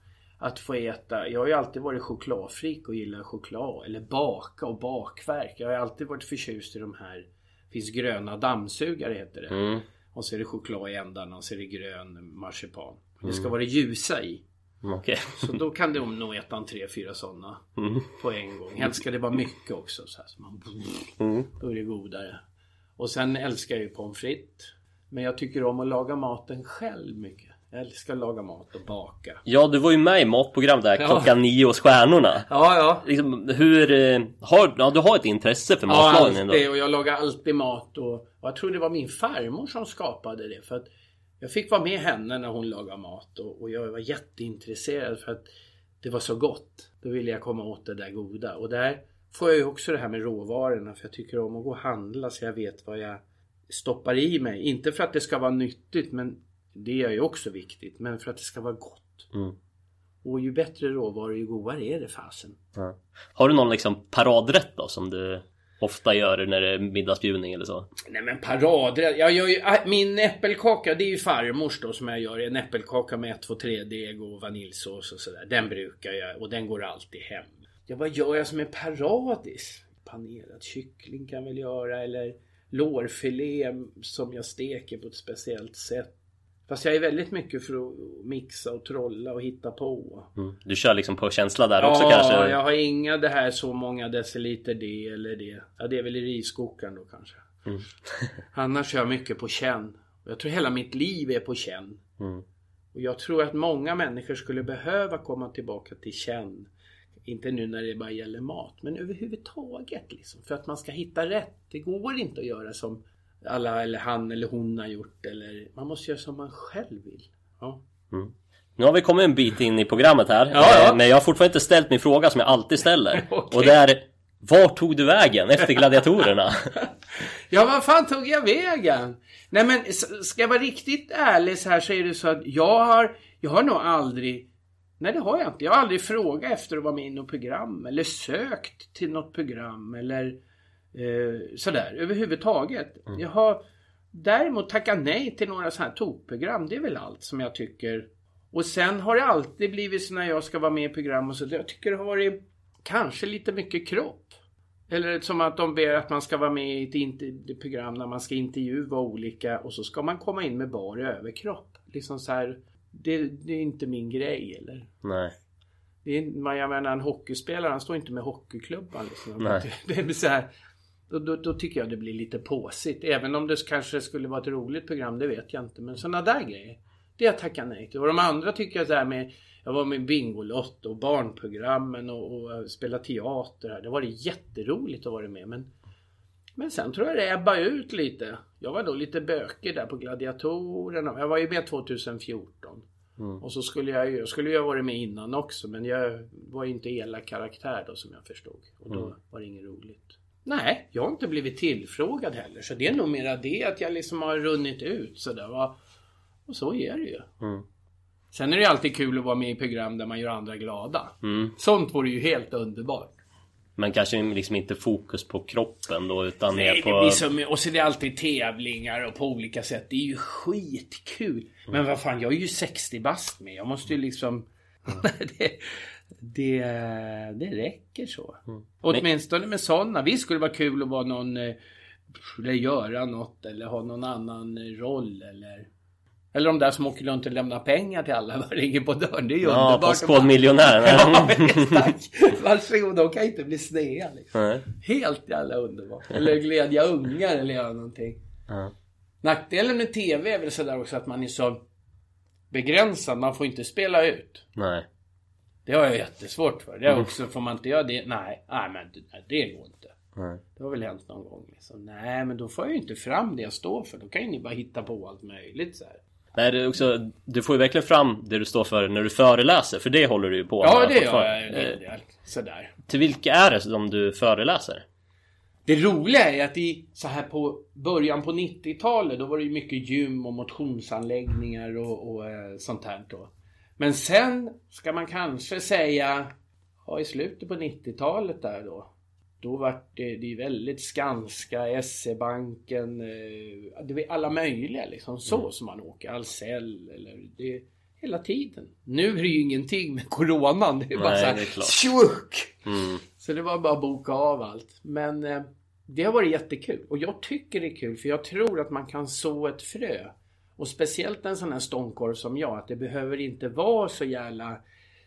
Att få äta. Jag har ju alltid varit chokladfrik och gillar choklad. Eller baka och bakverk. Jag har alltid varit förtjust i de här. Finns gröna dammsugare heter det. Mm. Och så är det choklad i ändarna och så är det grön marsipan. Det ska vara det ljusa i. Okej. Så då kan du nog äta en tre, fyra sådana på en gång. Helst ska det vara mycket också. Så här, så man, Då är det godare. Och sen älskar jag ju pommes frites. Men jag tycker om att laga maten själv mycket. Jag älskar att laga mat och baka. Ja, du var ju med i matprogram där Ja. klockan nio hos Stjärnorna. Ja, ja. Liksom, hur... eh, Har, ja, du har ett intresse för Ja, matlagning ändå? alltid. Och jag lagar alltid mat. Och, och jag tror det var min farmor som skapade det. För att jag fick vara med henne när hon lagade mat. Och, och jag var jätteintresserad för att det var så gott. Då ville jag komma åt det där goda. Och där får jag ju också det här med råvarorna. För jag tycker om att gå och handla så jag vet vad jag stoppar i mig. Inte för att det ska vara nyttigt. Men det är ju också viktigt. Men för att det ska vara gott. Mm. Och ju bättre råvaror ju godare är det fasen. Ja. Har du någon liksom paradrätt då som du ofta gör när det är middagsbjudning eller så? Nej men paradrätt. Jag gör ju, äh, min äppelkaka det är ju farmors då som jag gör. En äppelkaka med 1, 2, 3 deg och vaniljsås och sådär. Den brukar jag och den går alltid hem. Ja vad gör jag som är paradis? Panerad kyckling kan jag väl göra eller lårfilé som jag steker på ett speciellt sätt. Fast jag är väldigt mycket för att mixa och trolla och hitta på. Mm. Du kör liksom på känsla där ja, också kanske? jag har inga det här så många deciliter det eller det. Ja, det är väl i riskokaren då kanske. Mm. Annars kör jag mycket på känn. Jag tror hela mitt liv är på känn. Mm. Och jag tror att många människor skulle behöva komma tillbaka till känn. Inte nu när det bara gäller mat, men överhuvudtaget. Liksom, för att man ska hitta rätt. Det går inte att göra som alla eller han eller hon har gjort. Eller, man måste göra som man själv vill. Ja. Nu har vi kommit en bit in i programmet här. Ja, ja. Eh, Men jag har fortfarande inte ställt min fråga som jag alltid ställer. Okej. Och det är Var tog du vägen efter gladiatorerna? Ja, vad fan tog jag vägen? Nej men ska jag vara riktigt ärlig så här så är det så att jag har, jag har nog aldrig Nej det har jag inte. Jag har aldrig frågat efter att vara med i något program eller sökt till något program eller eh, sådär överhuvudtaget. Jag har däremot tackat nej till några sådana här tokprogram. Det är väl allt som jag tycker. Och sen har det alltid blivit så när jag ska vara med i program och så. Jag tycker det har varit kanske lite mycket kropp. Eller som att de ber att man ska vara med i ett program när man ska intervjua olika och så ska man komma in med bar överkropp. Liksom så här, det, det är inte min grej eller. Nej. Det är, jag menar en hockeyspelare han står inte med hockeyklubban liksom. Nej. Det blir så här, då, då, då tycker jag det blir lite påsigt. Även om det kanske skulle vara ett roligt program, det vet jag inte. Men sådana där grejer. Det jag tackar nej till. Och de andra tycker jag så här med jag var med Bingolotto och barnprogrammen och, och spela teater här. Det var det jätteroligt att vara med. Men, men sen tror jag det ebbade ut lite. Jag var då lite bökig där på Gladiatorerna. Jag var ju med 2014. Och så skulle jag ju, jag skulle ju ha varit med innan också men jag var ju inte elak karaktär då som jag förstod. Och då var det inget roligt. Nej, jag har inte blivit tillfrågad heller. Så det är nog mera det att jag liksom har runnit ut sådär. va. Och så är det ju. Sen är det alltid kul att vara med i program där man gör andra glada. Sånt vore ju helt underbart. Men kanske liksom inte fokus på kroppen då utan mer Nej, på... det så, och så är det alltid tävlingar och på olika sätt. Det är ju skitkul. Men vad fan, jag är ju 60 bast med. Jag måste ju liksom... det, det, det räcker så. Åtminstone med sådana. Visst skulle det vara kul att vara någon... eh, Eller göra något eller ha någon annan eh, roll eller... Eller de där som åker runt och lämnar pengar till alla och ringer på dörren. Det är ju Ja, underbart. Postkodmiljonären. Ja, tack. Varsågod, de kan inte bli sneda liksom. Nej. Helt jävla underbart. Eller glädja ungar eller göra någonting. Ja. Nackdelen med TV är väl sådär också att man är så begränsad. Man får inte spela ut. Nej. Det har jag jättesvårt för. Det är också, får man inte göra det? Nej, nej men det, det går inte. Nej. Det har väl hänt någon gång liksom. Nej, men då får jag ju inte fram det jag står för. Då kan ju ni bara hitta på allt möjligt så här. Nej, det är också, du får ju verkligen fram det du står för när du föreläser. För det håller du ju på Ja, med det gör jag en hel del. Sådär. Till vilka är det som du föreläser? Det roliga är att i så här på början på 90-talet då var det ju mycket gym och motionsanläggningar och, och eh, sånt här då. Men sen ska man kanske säga, ja i slutet på 90-talet där då. Då var det, det väldigt Skanska, SE-banken, eh, det var alla möjliga liksom så som man åker. Ahlsell eller det hela tiden. Nu är det ju ingenting med Coronan. Det är bara Nej, så här, tjuck! Mm. Så det var bara att boka av allt. Men eh, det har varit jättekul. Och jag tycker det är kul för jag tror att man kan så ett frö. Och speciellt en sån här ståndkorv som jag. Att det behöver inte vara så jävla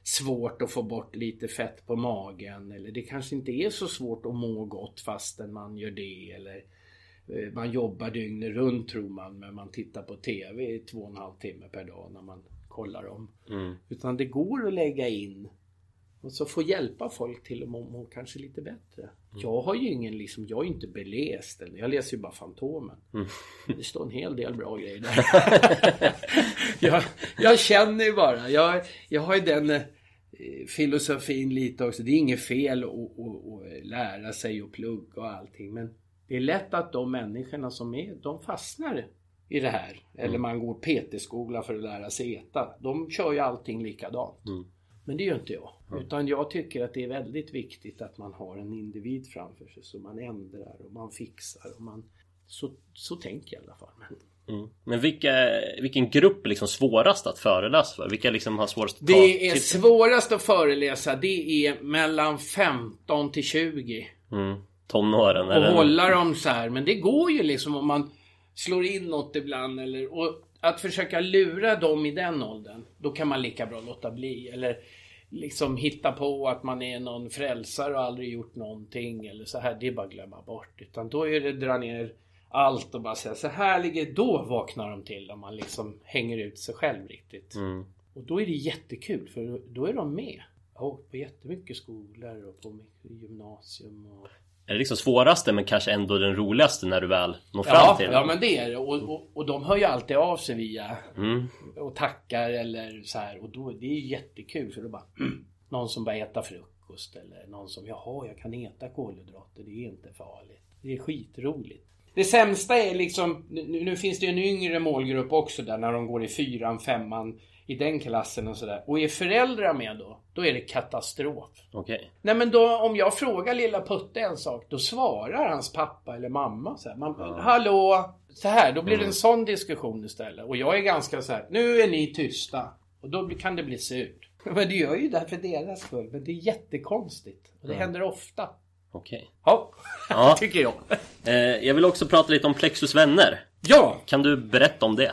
svårt att få bort lite fett på magen. Eller det kanske inte är så svårt att må gott fastän man gör det. Eller eh, man jobbar dygnet runt tror man. Men man tittar på TV i två och en halv timme per dag när man kollar dem. Mm. Utan det går att lägga in och så få hjälpa folk till att må, må kanske lite bättre. Jag har ju ingen liksom, jag är inte beläst. eller- Jag läser ju bara Fantomen. Det står en hel del bra grejer där. jag, jag känner ju bara. Jag, jag har ju den eh, filosofin lite också. Det är inget fel att, att, att lära sig och plugga och allting. Men det är lätt att de människorna som är, de fastnar i det här. Eller man går PT-skola för att lära sig äta. De kör ju allting likadant. Men det gör inte jag. Utan jag tycker att det är väldigt viktigt att man har en individ framför sig. Så man ändrar och man fixar. Och man... så, så tänker jag i alla fall. Men Mm. Men vilka, vilken grupp är liksom svårast att föreläsa för? Vilka liksom har svårast att ta Det är till svårast att föreläsa. Det är mellan 15 till 20. Mm. Tonåren Och eller? hålla dem så här. Men det går ju liksom om man slår in något ibland. Eller, och att försöka lura dem i den åldern. Då kan man lika bra låta bli. Eller liksom hitta på att man är någon frälsare och aldrig gjort någonting. Eller så här. Det är bara att glömma bort. Utan då är det dra ner allt och bara säga så här ligger Då vaknar de till om man liksom hänger ut sig själv riktigt. Mm. Och då är det jättekul för då är de med. Jag har åkt på jättemycket skolor och på gymnasium. Och... Är det liksom svåraste men kanske ändå den roligaste när du väl når fram Ja, till ja men det är det. Och, och, och de hör ju alltid av sig via Mm. och tackar eller så här. Och då, det är ju jättekul för då bara mm, någon som bara äta frukost eller någon som jaha jag kan äta kolhydrater. Det är inte farligt. Det är skitroligt. Det sämsta är liksom, nu, nu finns det ju en yngre målgrupp också där när de går i fyran, femman i den klassen och sådär. Och är föräldrar med då, då är det katastrof. Okej. Nej men då om jag frågar lilla Putte en sak, då svarar hans pappa eller mamma så här. Man, Hallå! Så här, då blir det en sån diskussion istället. Och jag är ganska så här, nu är ni tysta. Och då kan det bli surt. Men det gör ju det för deras skull. Men det är jättekonstigt. Och det händer ofta. Okej. Ja, Ja. tycker jag. Eh, jag vill också prata lite om Plexus vänner. Ja, Kan du berätta om det?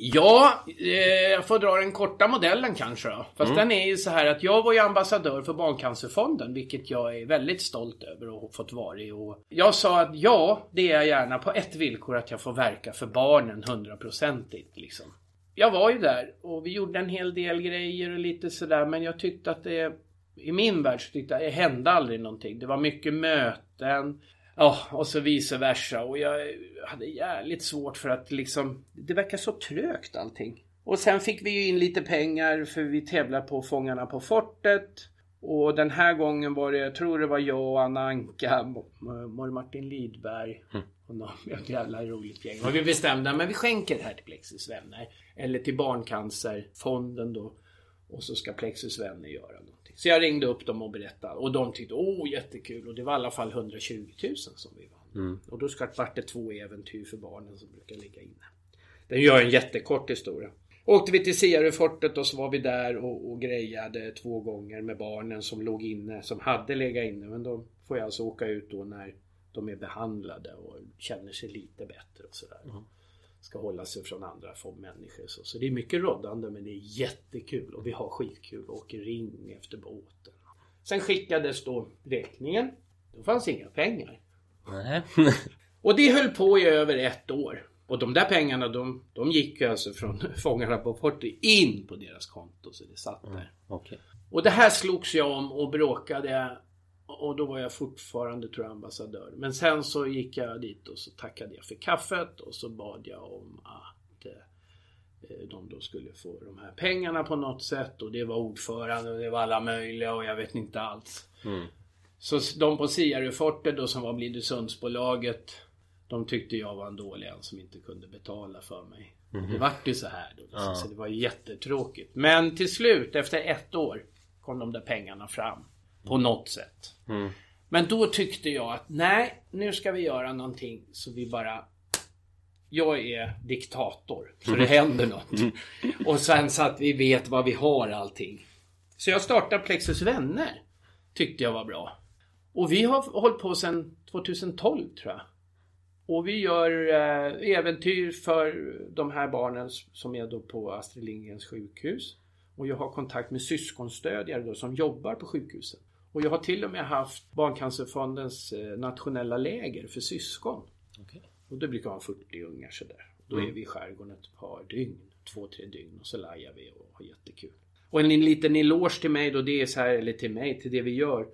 Ja, eh, jag får dra den korta modellen kanske då. Fast den är ju så här att jag var ju ambassadör för Barncancerfonden, vilket jag är väldigt stolt över att ha fått vara i. Och jag sa att ja, det är jag gärna på ett villkor att jag får verka för barnen hundraprocentigt liksom. Jag var ju där och vi gjorde en hel del grejer och lite sådär, men jag tyckte att det i min värld så tyckte jag det hände aldrig någonting. Det var mycket möten. Ja, och så vice versa. Och jag hade jävligt svårt för att liksom... Det verkar så trögt allting. Och sen fick vi ju in lite pengar för vi tävlar på Fångarna på fortet. Och den här gången var det, jag tror det var jag och Anna Anka, Mor Martin Lidberg och någon, ett jävla roligt gäng. Och vi bestämde, men vi skänker det här till Plexus vänner. Eller till Barncancerfonden då. Och så ska Plexus vänner göra. Så jag ringde upp dem och berättade. Och de tyckte, åh jättekul. Och det var i alla fall 120 000 som vi vann. Och då ska vart det två äventyr för barnen som brukar ligga inne. Den gör en jättekort historia. Åkte vi till Sierrefortet och så var vi där och, och grejade två gånger med barnen som låg inne, som hade legat inne. Men de får jag alltså åka ut då när de är behandlade och känner sig lite bättre och sådär. Ska hålla sig från andra få människor. Så, så det är mycket roddande men det är jättekul och vi har skitkul och åker ring efter båten. Sen skickades då räkningen. Då fanns inga pengar. Nej. Och det höll på i över ett år. Och de där pengarna de, de gick ju alltså från Fångarna på fortet in på deras konto så det satt där. Okej. Och det här slogs jag om och bråkade. Och då var jag fortfarande tror jag ambassadör. Men sen så gick jag dit och så tackade jag för kaffet och så bad jag om att eh, de då skulle få de här pengarna på något sätt. Och det var ordförande och det var alla möjliga och jag vet inte alls. Så de på Siarefortet då som var Blidösundsbolaget de tyckte jag var en dålig en som inte kunde betala för mig. Det vart ju så här då. liksom. Så det var jättetråkigt. Men till slut efter ett år kom de där pengarna fram. På något sätt. Men då tyckte jag att nej, nu ska vi göra någonting så vi bara jag är diktator, så det händer något. Och sen så att vi vet vad vi har allting. Så jag startade Plexus Vänner. Tyckte jag var bra. Och vi har hållit på sedan 2012 tror jag. Och vi gör eh, äventyr för de här barnen som är då på Astrid Lindgrens sjukhus. Och jag har kontakt med syskonstödjare då som jobbar på sjukhuset. Och jag har till och med haft Barncancerfondens eh, nationella läger för syskon. Okej. Och det brukar vara 40 ungar sådär. Då är vi i skärgården ett par dygn. Två, tre dygn och så lajar vi och har jättekul. Och en liten eloge till mig då, det är så här, eller till mig, till det vi gör.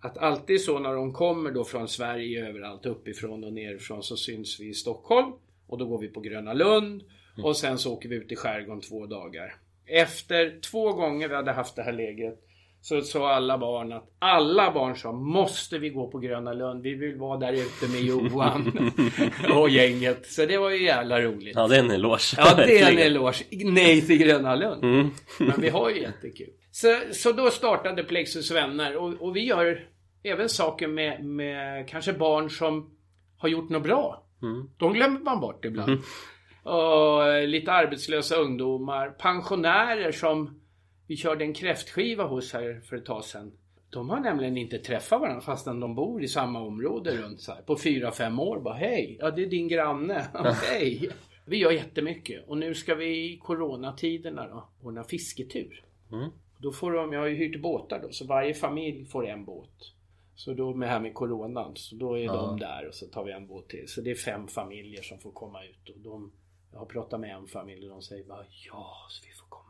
Att alltid så när de kommer då från Sverige överallt uppifrån och nerifrån så syns vi i Stockholm. Och då går vi på Gröna Lund. Och sen så åker vi ut i skärgården två dagar. Efter två gånger vi hade haft det här lägret så sa alla barn att alla barn sa måste vi gå på Gröna Lund. Vi vill vara där ute med Johan och gänget. Så det var ju jävla roligt. Ja, det är en eloge. Ja, det är en eloge. Nej till Gröna Lund. Men vi har ju jättekul. Så, så då startade Plexus Vänner och, och vi gör även saker med, med kanske barn som har gjort något bra. De glömmer man bort ibland. Och eh, lite arbetslösa ungdomar, pensionärer som vi körde en kräftskiva hos här för ett tag sedan. De har nämligen inte träffat varandra fastän de bor i samma område runt så här. På fyra fem år bara hej, ja det är din granne. Hej. Vi gör jättemycket och nu ska vi i coronatiderna då ordna fisketur. Då får de, jag har ju hyrt båtar då, så varje familj får en båt. Så då med här med coronan, så då är de där och så tar vi en båt till. Så det är fem familjer som får komma ut. Och de, jag har pratat med en familj och de säger bara ja, så vi får komma.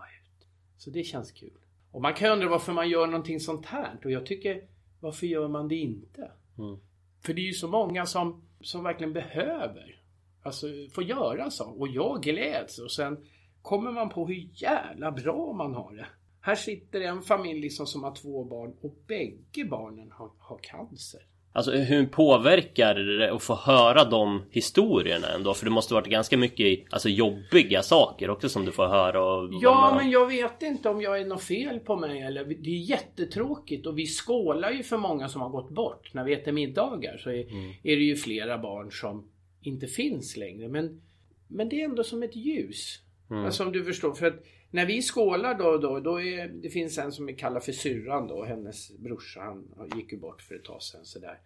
Så det känns kul. Och man kan undra varför man gör någonting sånt här. Och jag tycker, varför gör man det inte? För det är ju så många som, som verkligen behöver alltså, få göra så. Och jag gläds. Och sen kommer man på hur jävla bra man har det. Här sitter en familj liksom som har två barn och bägge barnen har, har cancer. Alltså hur påverkar det att få höra de historierna ändå? För det måste varit ganska mycket alltså, jobbiga saker också som du får höra. Och Ja, men jag vet inte om jag är något fel på mig eller Det är jättetråkigt och vi skålar ju för många som har gått bort. När vi äter middagar så är, är det ju flera barn som inte finns längre. Men, men det är ändå som ett ljus. Alltså om du förstår. För att när vi skålar då och då, då är, det finns en som vi kallar för syrran då. Hennes brorsa, han gick ju bort för ett tag sedan sådär.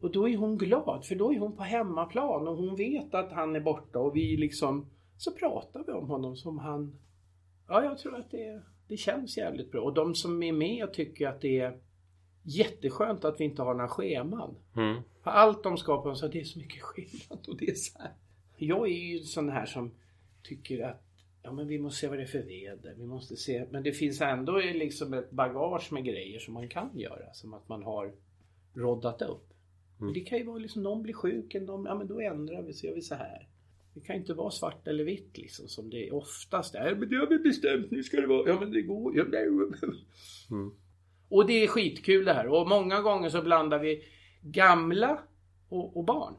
Och då är hon glad för då är hon på hemmaplan och hon vet att han är borta och vi liksom Så pratar vi om honom som han... Ja, jag tror att det, det känns jävligt bra. Och de som är med tycker att det är jätteskönt att vi inte har några scheman. Mm. För allt de skapar, så det är så mycket skillnad och det är så här. Jag är ju sån här som tycker att ja, men vi måste se vad det är för väder. Vi måste se. Men det finns ändå liksom ett bagage med grejer som man kan göra. Som att man har roddat upp. Men det kan ju vara liksom någon blir sjuk, en någon, ja men då ändrar vi så gör vi så här. Det kan inte vara svart eller vitt liksom som det är oftast är. Men det har vi bestämt, nu ska det vara. Ja men det går. Ja, nej. Och det är skitkul det här. Och många gånger så blandar vi gamla och, och barn.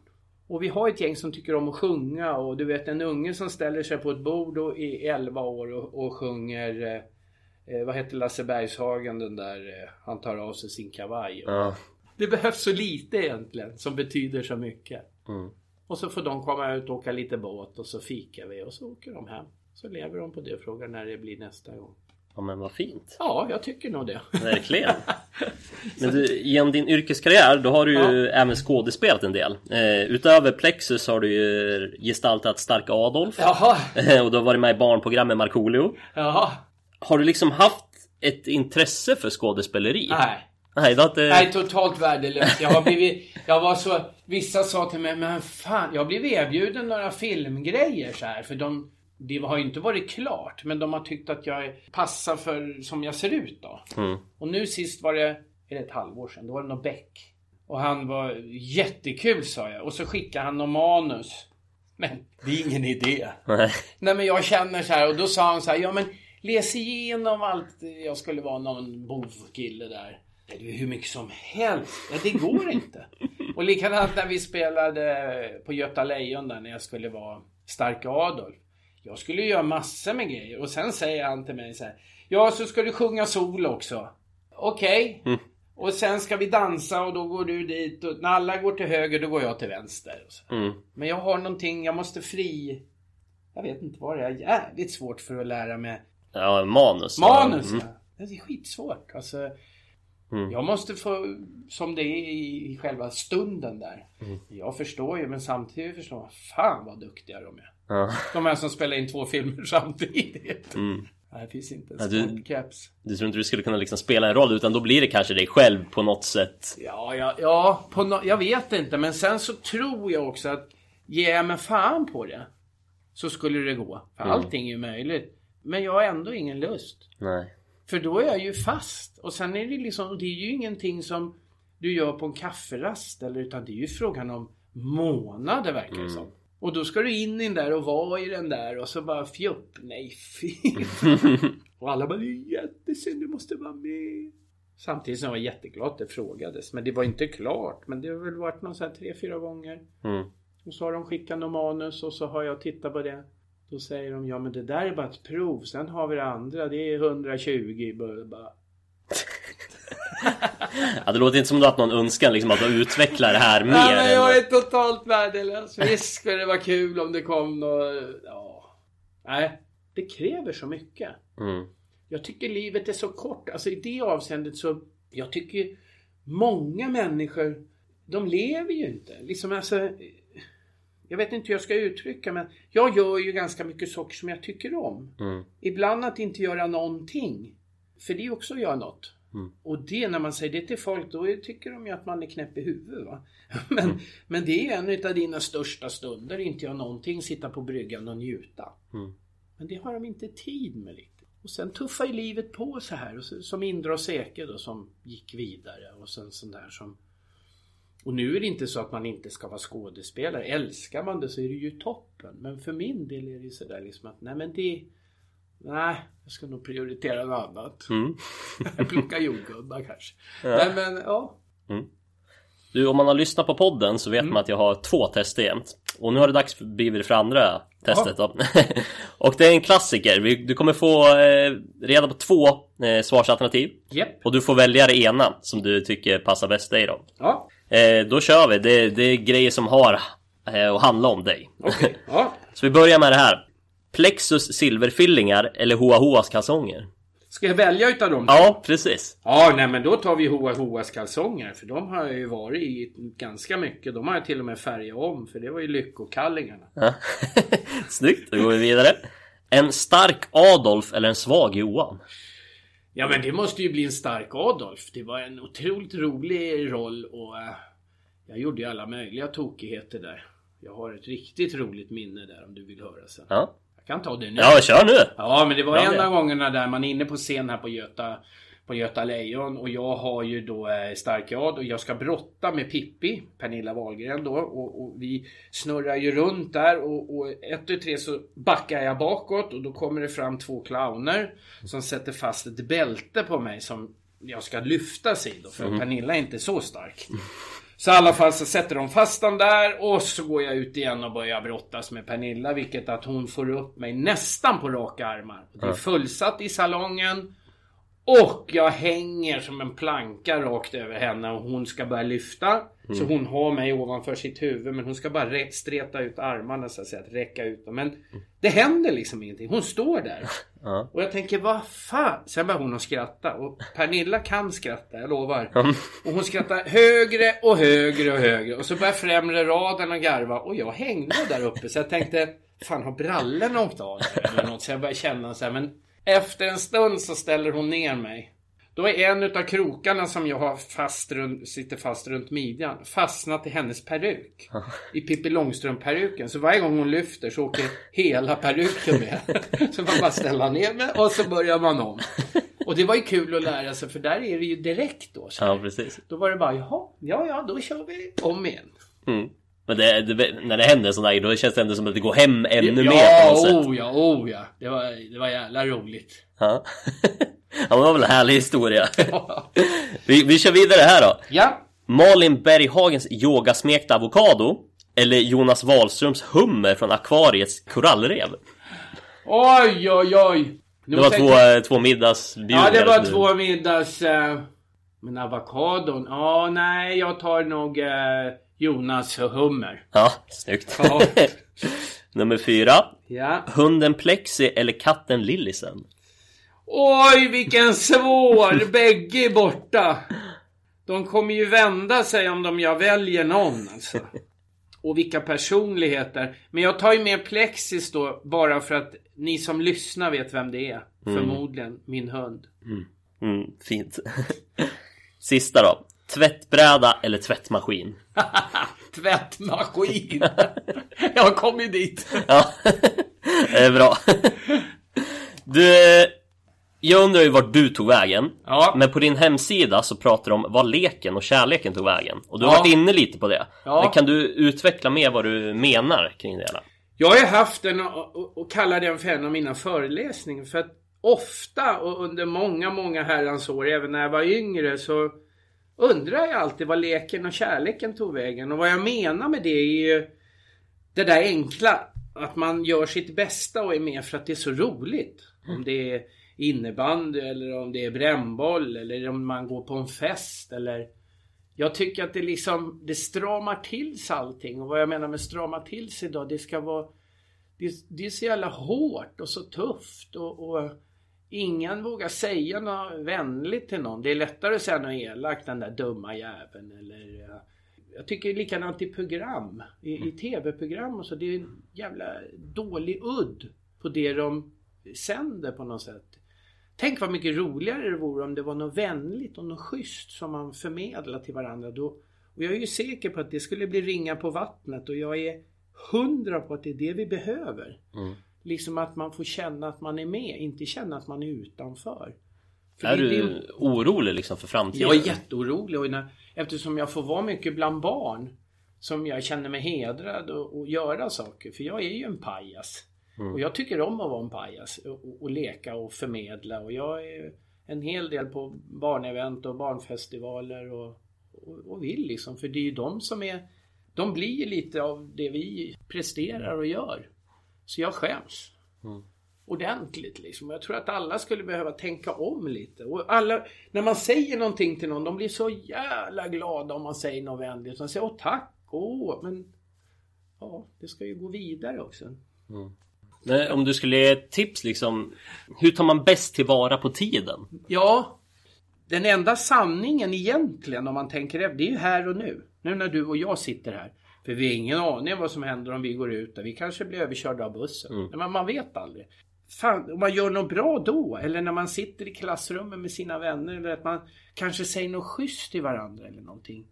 Och vi har ett gäng som tycker om att sjunga och du vet en unge som ställer sig på ett bord och är 11 år och, och sjunger eh, eh, vad heter Lasse Bergshagen den där eh, han tar av sig sin kavaj. Ja. Det behövs så lite egentligen som betyder så mycket. Mm. Och så får de komma ut och åka lite båt och så fikar vi och så åker de hem. Så lever de på det och frågar när det blir nästa gång. Ja, men vad fint. Ja, jag tycker nog det. Verkligen. Men du, genom din yrkeskarriär då har du ju även skådespelat en del. Eh, utöver Plexus har du ju gestaltat Stark Adolf. Jaha, Och du har varit med i barnprogram med Markoolio. jaha. Har du liksom haft ett intresse för skådespeleri? Nej. Nej, det inte... Nej, totalt värdelöst. Jag har blivit, jag var så, vissa sa till mig, men fan, jag blivit erbjuden några filmgrejer så här, för de, det har ju inte varit klart, men de har tyckt att jag passar för som jag ser ut då. Mm. Och nu sist var det, är det ett halvår sedan, då var det någon Beck. Och han var jättekul sa jag. Och så skickade han någon manus. Men det är ingen idé. Nej. Nej men jag känner så här och då sa han så här, ja men läs igenom allt. Jag skulle vara någon bovkille där. Det är hur mycket som helst. Ja, det går inte. Och likadant när vi spelade på Göta Lejon där när jag skulle vara Stark Adolf. Jag skulle göra massor med grejer och sen säger han till mig så här. Ja, så ska du sjunga sol också. Okej. Och sen ska vi dansa och då går du dit och när alla går till höger då går jag till vänster. Mm. Men jag har någonting, jag måste fri... Jag vet inte vad det är. Jävligt svårt för att lära mig Ja, manus. manus. Mm. ja. Det är skitsvårt. Alltså, Mm. Jag måste få, som det är i, i själva stunden där. Mm. Jag förstår ju, men samtidigt förstår jag, fan vad duktiga de är. Ja. De här som spelar in två filmer samtidigt. Mm. Nej, det finns inte Ja, du- sportcaps. Du tror inte du skulle kunna liksom spela en roll utan då blir det kanske dig själv på något sätt. Ja, ja, ja på no- jag vet inte. Men sen så tror jag också att ger jag mig fan på det så skulle det gå. För allting är ju möjligt. Men jag har ändå ingen lust. Nej. För då är jag ju fast. Och sen är det liksom, det är ju ingenting som du gör på en kafferast. Eller, utan det är ju frågan om månader verkar det som. Och då ska du in i den där och vara i den där och så bara fjupp, nej fy. och alla bara, det är jättesynd, du måste vara med. Samtidigt som jag var jätteglad att det frågades. Men det var inte klart. Men det har väl varit någon sån här tre, fyra gånger. Mm. Och så har de skickat någon manus och så har jag tittat på det. Då säger de, ja men det där är bara ett prov. Sen har vi det andra, det är 120. Bara, bara. Ja, det låter inte som du har någon önskan liksom att utveckla det här mer. Nej men jag är totalt värdelös. Visst skulle det vara kul om det kom något... Ja. Nej, det kräver så mycket. Mm. Jag tycker livet är så kort. Alltså i det avseendet så... Jag tycker många människor, de lever ju inte. Liksom alltså... Jag vet inte hur jag ska uttrycka men jag gör ju ganska mycket saker som jag tycker om. Mm. Ibland att inte göra någonting. För det är också att göra något. Mm. Och det när man säger det till folk då tycker de ju att man är knäpp i huvudet. Va? Men, men det är en av dina största stunder, inte göra någonting, sitta på bryggan och njuta. Mm. Men det har de inte tid med riktigt. Och sen tuffar ju livet på så här. Och så, som Indra och Seke då som gick vidare. Och sen sån där som... Och nu är det inte så att man inte ska vara skådespelare. Älskar man det så är det ju toppen. Men för min del är det ju sådär liksom att nej men det... Nej, jag ska nog prioritera något annat. Mm. Plocka jordgubbar kanske. Nej men ja. Du, om man har lyssnat på podden så vet Mm. man att jag har två tester jämt. Och nu har det dags blivit för andra testet då. Och det är en klassiker. Du kommer få eh, reda på två eh, svarsalternativ. Japp. Och du får välja det ena som du tycker passar bäst dig då. Ja. Eh, då kör vi. Det, det är grejer som har att handla om dig. Okej. Ja. Så vi börjar med det här. Plexus silverfillingar eller Hoa Hoas kalsonger? Ska jag välja utav dem? Ja, precis. Ja, nej men då tar vi Hoa Hoas kalsonger. För de har jag ju varit i ganska mycket. De har jag till och med färgat om. För det var ju lyckokallingarna. Ja. Snyggt, då går vi vidare. En stark Adolf eller en svag Johan? Ja men det måste ju bli en stark Adolf. Det var en otroligt rolig roll och eh, jag gjorde ju alla möjliga tokigheter där. Jag har ett riktigt roligt minne där om du vill höra sen. Ja, kan ta det nu. ja kör nu! Ja, men det var Bra en av gångerna där man är inne på scen här på Göta, på Göta Lejon och jag har ju då eh, stark ad och jag ska brotta med Pippi, Pernilla Wahlgren då och, och vi snurrar ju runt där och, och ett och tre så backar jag bakåt och då kommer det fram två clowner som sätter fast ett bälte på mig som jag ska lyftas i då för Pernilla är inte så stark. Så i alla fall så sätter de fast den där och så går jag ut igen och börjar brottas med Pernilla. Vilket att hon får upp mig nästan på raka armar. Det är fullsatt i salongen. Och jag hänger som en planka rakt över henne och hon ska börja lyfta. Så hon har mig ovanför sitt huvud men hon ska bara re- streta ut armarna så att säga, att räcka ut dem. Men det händer liksom ingenting. Hon står där. Ja. Och jag tänker vad fan. Sen börjar hon att skratta och Pernilla kan skratta, jag lovar. Och hon skrattar högre och högre och högre. Och så börjar främre raden att garva och jag hängde där uppe så jag tänkte Fan har brallorna åkt av eller något? Så jag började känna så här, men efter en stund så ställer hon ner mig. Då är en utav krokarna som jag har fast runt, sitter fast runt midjan fastnat i hennes peruk. I Pippi Långstrump-peruken. Så varje gång hon lyfter så åker hela peruken med. Så man bara ställa ner mig och så börjar man om. Och det var ju kul att lära sig för där är det ju direkt då. Så Ja, precis. Då var det bara jaha, ja ja då kör vi om igen. Mm. Men det, det, när det händer sådana här då känns det ändå som att det går hem ännu mer på ja, något sätt. oh ja, oh ja. Det var, det var jävla roligt. Ja. ja, det var väl en härlig historia. vi, vi kör vidare här då. Ja, Malin Berghagens yogasmekta avokado eller Jonas Wahlströms hummer från akvariets korallrev. oj oj oj. Nu Det var två, eh, två middagsbjudningar. Ja, det var två middags... Eh, men avokadon? Ja, nej, jag tar nog eh, Jonas hummer. Ja, snyggt. Ja. Nummer fyra. Ja. Hunden Plexi eller katten Lillisen? Oj, vilken svår! Bägge är borta. De kommer ju vända sig om de jag väljer någon alltså. Och vilka personligheter. Men jag tar ju med Plexis då bara för att ni som lyssnar vet vem det är. Förmodligen min hund. Mm, fint. Sista då. Tvättbräda eller tvättmaskin? Tvättmaskin. jag har kommit dit. Ja, det är bra. Du, jag undrar ju vart du tog vägen. Ja. Men på din hemsida så pratar du om var leken och kärleken tog vägen. Och du har Ja. varit inne lite på det. Ja. Men kan du utveckla mer vad du menar kring det hela? Jag har ju haft och, och, och kallar den för en av mina föreläsningar. För att ofta och under många, många herrans år, även när jag var yngre, så undrar jag alltid vad leken och kärleken tog vägen. Och vad jag menar med det är ju det där enkla. Att man gör sitt bästa och är med för att det är så roligt. Om det är innebandy eller om det är brännboll eller om man går på en fest eller jag tycker att det liksom, det stramar till sig allting. Och vad jag menar med strama till sig då, det ska vara... Det, det är så jävla hårt och så tufft och, och ingen vågar säga något vänligt till någon. Det är lättare att säga något elakt, den där dumma jäveln eller... Jag tycker likadant i program, i, i tv-program och så. Det är en jävla dålig udd på det de sänder på något sätt. Tänk vad mycket roligare det vore om det var något vänligt och något schysst som man förmedlar till varandra. Då, och jag är ju säker på att det skulle bli ringa på vattnet och jag är hundra på att det är det vi behöver. Liksom att man får känna att man är med, inte känna att man är utanför. För Är det- det- du orolig liksom för framtiden? jag är jätteorolig och när, eftersom jag får vara mycket bland barn som jag känner mig hedrad och, och göra saker. För jag är ju en pajas. Och jag tycker om att vara en pajas och, och, och leka och förmedla. Och jag är en hel del på barnevent och barnfestivaler och, och, och vill liksom. För det är ju de som är... De blir ju lite av det vi presterar och gör. Så jag skäms ordentligt liksom. Jag tror att alla skulle behöva tänka om lite. Och alla, när man säger någonting till någon, de blir så jävla glada om man säger något vänligt. De säger åh tack, åh, men ja, det ska ju gå vidare också. Men om du skulle ge ett tips liksom. Hur tar man bäst tillvara på tiden? Ja, den enda sanningen egentligen om man tänker efter, det är ju här och nu. Nu när du och jag sitter här. För vi har ingen aning om vad som händer om vi går ut där. Vi kanske blir överkörda av bussen. Men man vet aldrig. Fan, om man gör något bra då, eller när man sitter i klassrummet med sina vänner, eller att man kanske säger något schysst till varandra eller någonting.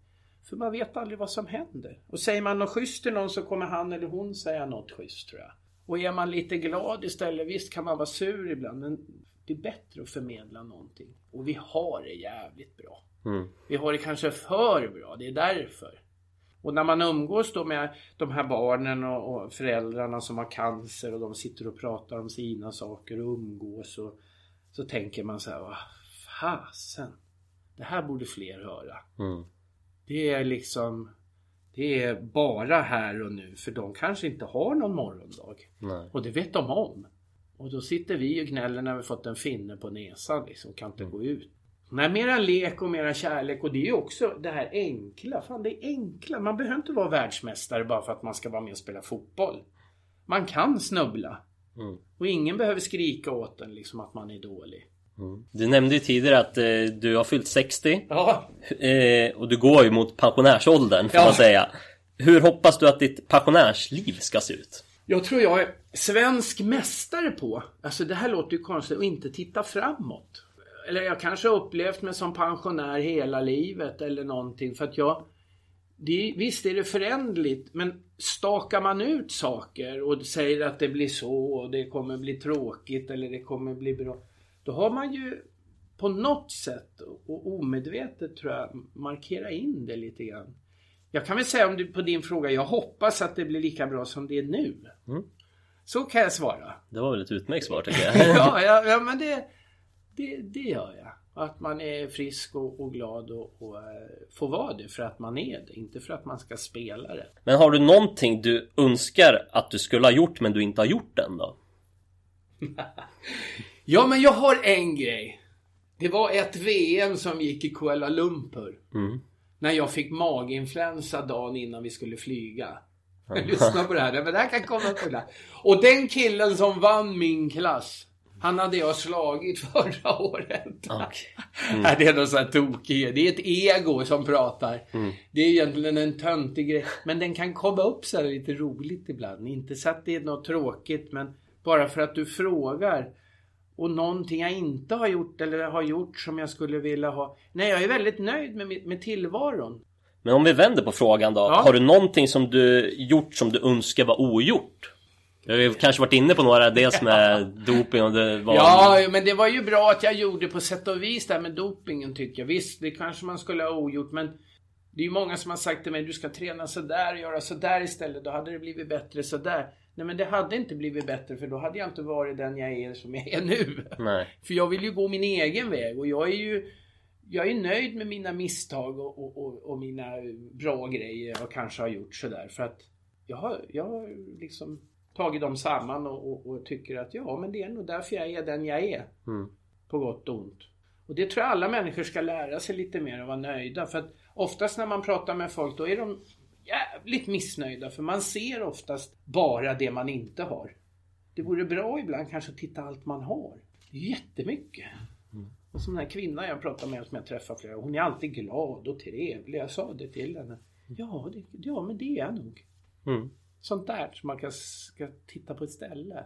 För man vet aldrig vad som händer. Och säger man något schysst till någon så kommer han eller hon säga något schysst tror jag. Och är man lite glad istället, visst kan man vara sur ibland, men det är bättre att förmedla någonting. Och vi har det jävligt bra. Vi har det kanske för bra, det är därför. Och när man umgås då med de här barnen och, och föräldrarna som har cancer och de sitter och pratar om sina saker och umgås och så tänker man så här, vad fasen. Det här borde fler höra. Det är liksom Det är bara här och nu för de kanske inte har någon morgondag. Nej. Och det vet de om. Och då sitter vi och gnäller när vi fått en finne på näsan liksom, kan inte gå ut. Nej, mera lek och mera kärlek och det är ju också det här enkla. Fan, det är enkla. Man behöver inte vara världsmästare bara för att man ska vara med och spela fotboll. Man kan snubbla. Och ingen behöver skrika åt en liksom att man är dålig. Du nämnde ju tidigare att eh, du har fyllt 60 Ja, eh, och du går ju mot pensionärsåldern får Ja. man säga. Hur hoppas du att ditt pensionärsliv ska se ut? jag tror jag är svensk mästare på, alltså det här låter ju konstigt, att inte titta framåt. Eller jag kanske upplevt mig som pensionär hela livet eller någonting för att jag det, visst är det förändligt men stakar man ut saker och säger att det blir så och det kommer bli tråkigt eller det kommer bli bra. Då har man ju på något sätt och omedvetet tror jag markera in det lite grann. Jag kan väl säga om du, på din fråga, jag hoppas att det blir lika bra som det är nu. Så kan jag svara. Det var väl ett utmärkt svar tycker jag. ja, ja, ja, men det, det, det gör jag. Att man är frisk och, och glad och, och eh, får vara det för att man är det, inte för att man ska spela det. Men har du någonting du önskar att du skulle ha gjort men du inte har gjort än då? Ja, men jag har en grej. Det var ett VM som gick i Kuala Lumpur. När jag fick maginfluensa dagen innan vi skulle flyga. Lyssna på det här, men det här kan komma på det. Och den killen som vann min klass, han hade jag slagit förra året. Nej, det är någon sån här tokig Det är ett ego som pratar. Det är egentligen en töntig grej. Men den kan komma upp så här lite roligt ibland. Inte så att det är något tråkigt, men bara för att du frågar. Och någonting jag inte har gjort eller har gjort som jag skulle vilja ha. Nej, jag är väldigt nöjd med, med tillvaron. Men om vi vänder på frågan då. Ja. Har du någonting som du gjort som du önskar var ogjort? Jag har kanske varit inne på några, dels med doping och det var... Ja, men det var ju bra att jag gjorde på sätt och vis där med dopingen tycker jag. Visst, det kanske man skulle ha ogjort, men det är ju många som har sagt till mig, du ska träna sådär och göra sådär istället. Då hade det blivit bättre sådär. Nej, men det hade inte blivit bättre för då hade jag inte varit den jag är som jag är nu. Nej. För jag vill ju gå min egen väg och jag är ju jag är nöjd med mina misstag och, och, och, och mina bra grejer jag kanske har gjort sådär. För att jag har, jag har liksom tagit dem samman och, och, och tycker att ja, men det är nog därför jag är den jag är. På gott och ont. Och det tror jag alla människor ska lära sig lite mer och vara nöjda. För att oftast när man pratar med folk då är de jävligt missnöjda. För man ser oftast bara det man inte har. Det vore bra ibland kanske att titta allt man har. Det är jättemycket. Och som den här kvinnan jag pratar med som jag träffar flera Hon är alltid glad och trevlig. Jag sa det till henne. Ja, det, ja men det är jag nog. Mm. Sånt där som man kan, ska titta på ett ställe.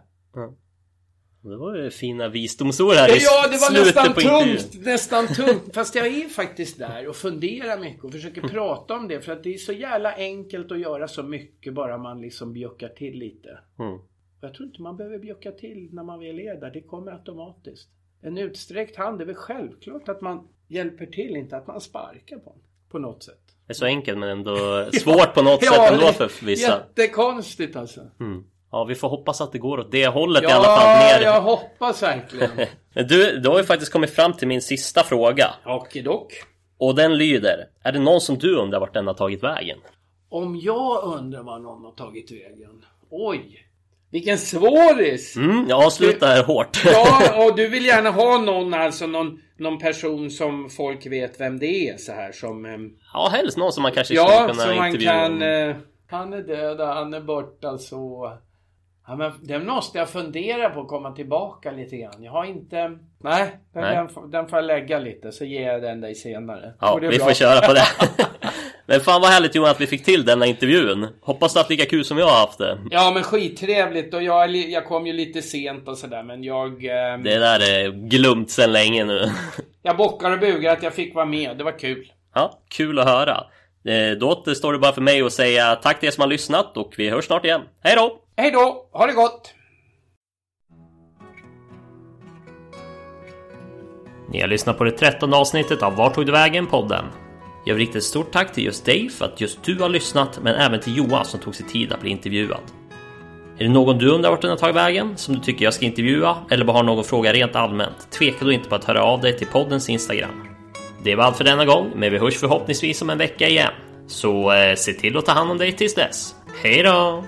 Det var ju fina visdomsord här i Ja, det var nästan tungt. Nästan tungt. Fast jag är faktiskt där och funderar mycket och försöker prata om det. För att det är så jävla enkelt att göra så mycket bara man liksom bjuckar till lite. Mm. Jag tror inte man behöver bjucka till när man väl är där. Det kommer automatiskt. En utsträckt hand, det är väl självklart att man hjälper till, inte att man sparkar på den. På något sätt. Det är så enkelt men ändå svårt på något sätt ändå för vissa. Jättekonstigt alltså. Ja, vi får hoppas att det går åt det hållet i alla fall. Ja, Ner. jag hoppas verkligen. Du, du har ju faktiskt kommit fram till min sista fråga. Okidock. Och den lyder. Är det någon som du undrar vart den har tagit vägen? Om jag undrar var någon har tagit vägen. Oj! Vilken svåris! Mm, jag avslutar hårt. Ja, och du vill gärna ha någon, alltså någon, någon person som folk vet vem det är så här som... ehm, Ja, helst någon som man kanske Ja, skulle kunna som man intervjua. kan... eh, han är död, han är borta så... Ja, men den måste jag fundera på att komma tillbaka lite grann. Jag har inte... Nej, den, Nej. Den, får- den får jag lägga lite så ger jag den dig senare. Ja, vi bra. får köra på det. Men fan vad härligt Johan att vi fick till denna intervjun. Hoppas du har haft lika kul som jag har haft det. Ja, men skittrevligt och jag, jag kom ju lite sent och sådär men jag... Eh, Det där är glömt sedan länge nu. Jag bockar och bugar att jag fick vara med. Det var kul. Ja, kul att höra. Eh, Då återstår det bara för mig att säga tack till er som har lyssnat och vi hörs snart igen. Hej då! Hej då! Ha det gott! Ni har lyssnat på det trettonde avsnittet av Vart tog du vägen podden? Jag vill rikta ett stort tack till just dig för att just du har lyssnat, men även till Johan som tog sig tid att bli intervjuad. Är det någon du undrar vart den har tagit vägen, som du tycker jag ska intervjua, eller bara har någon fråga rent allmänt? Tveka då inte på att höra av dig till poddens Instagram. Det var allt för denna gång, men vi hörs förhoppningsvis om en vecka igen. Så eh, se till att ta hand om dig tills dess. Hej då!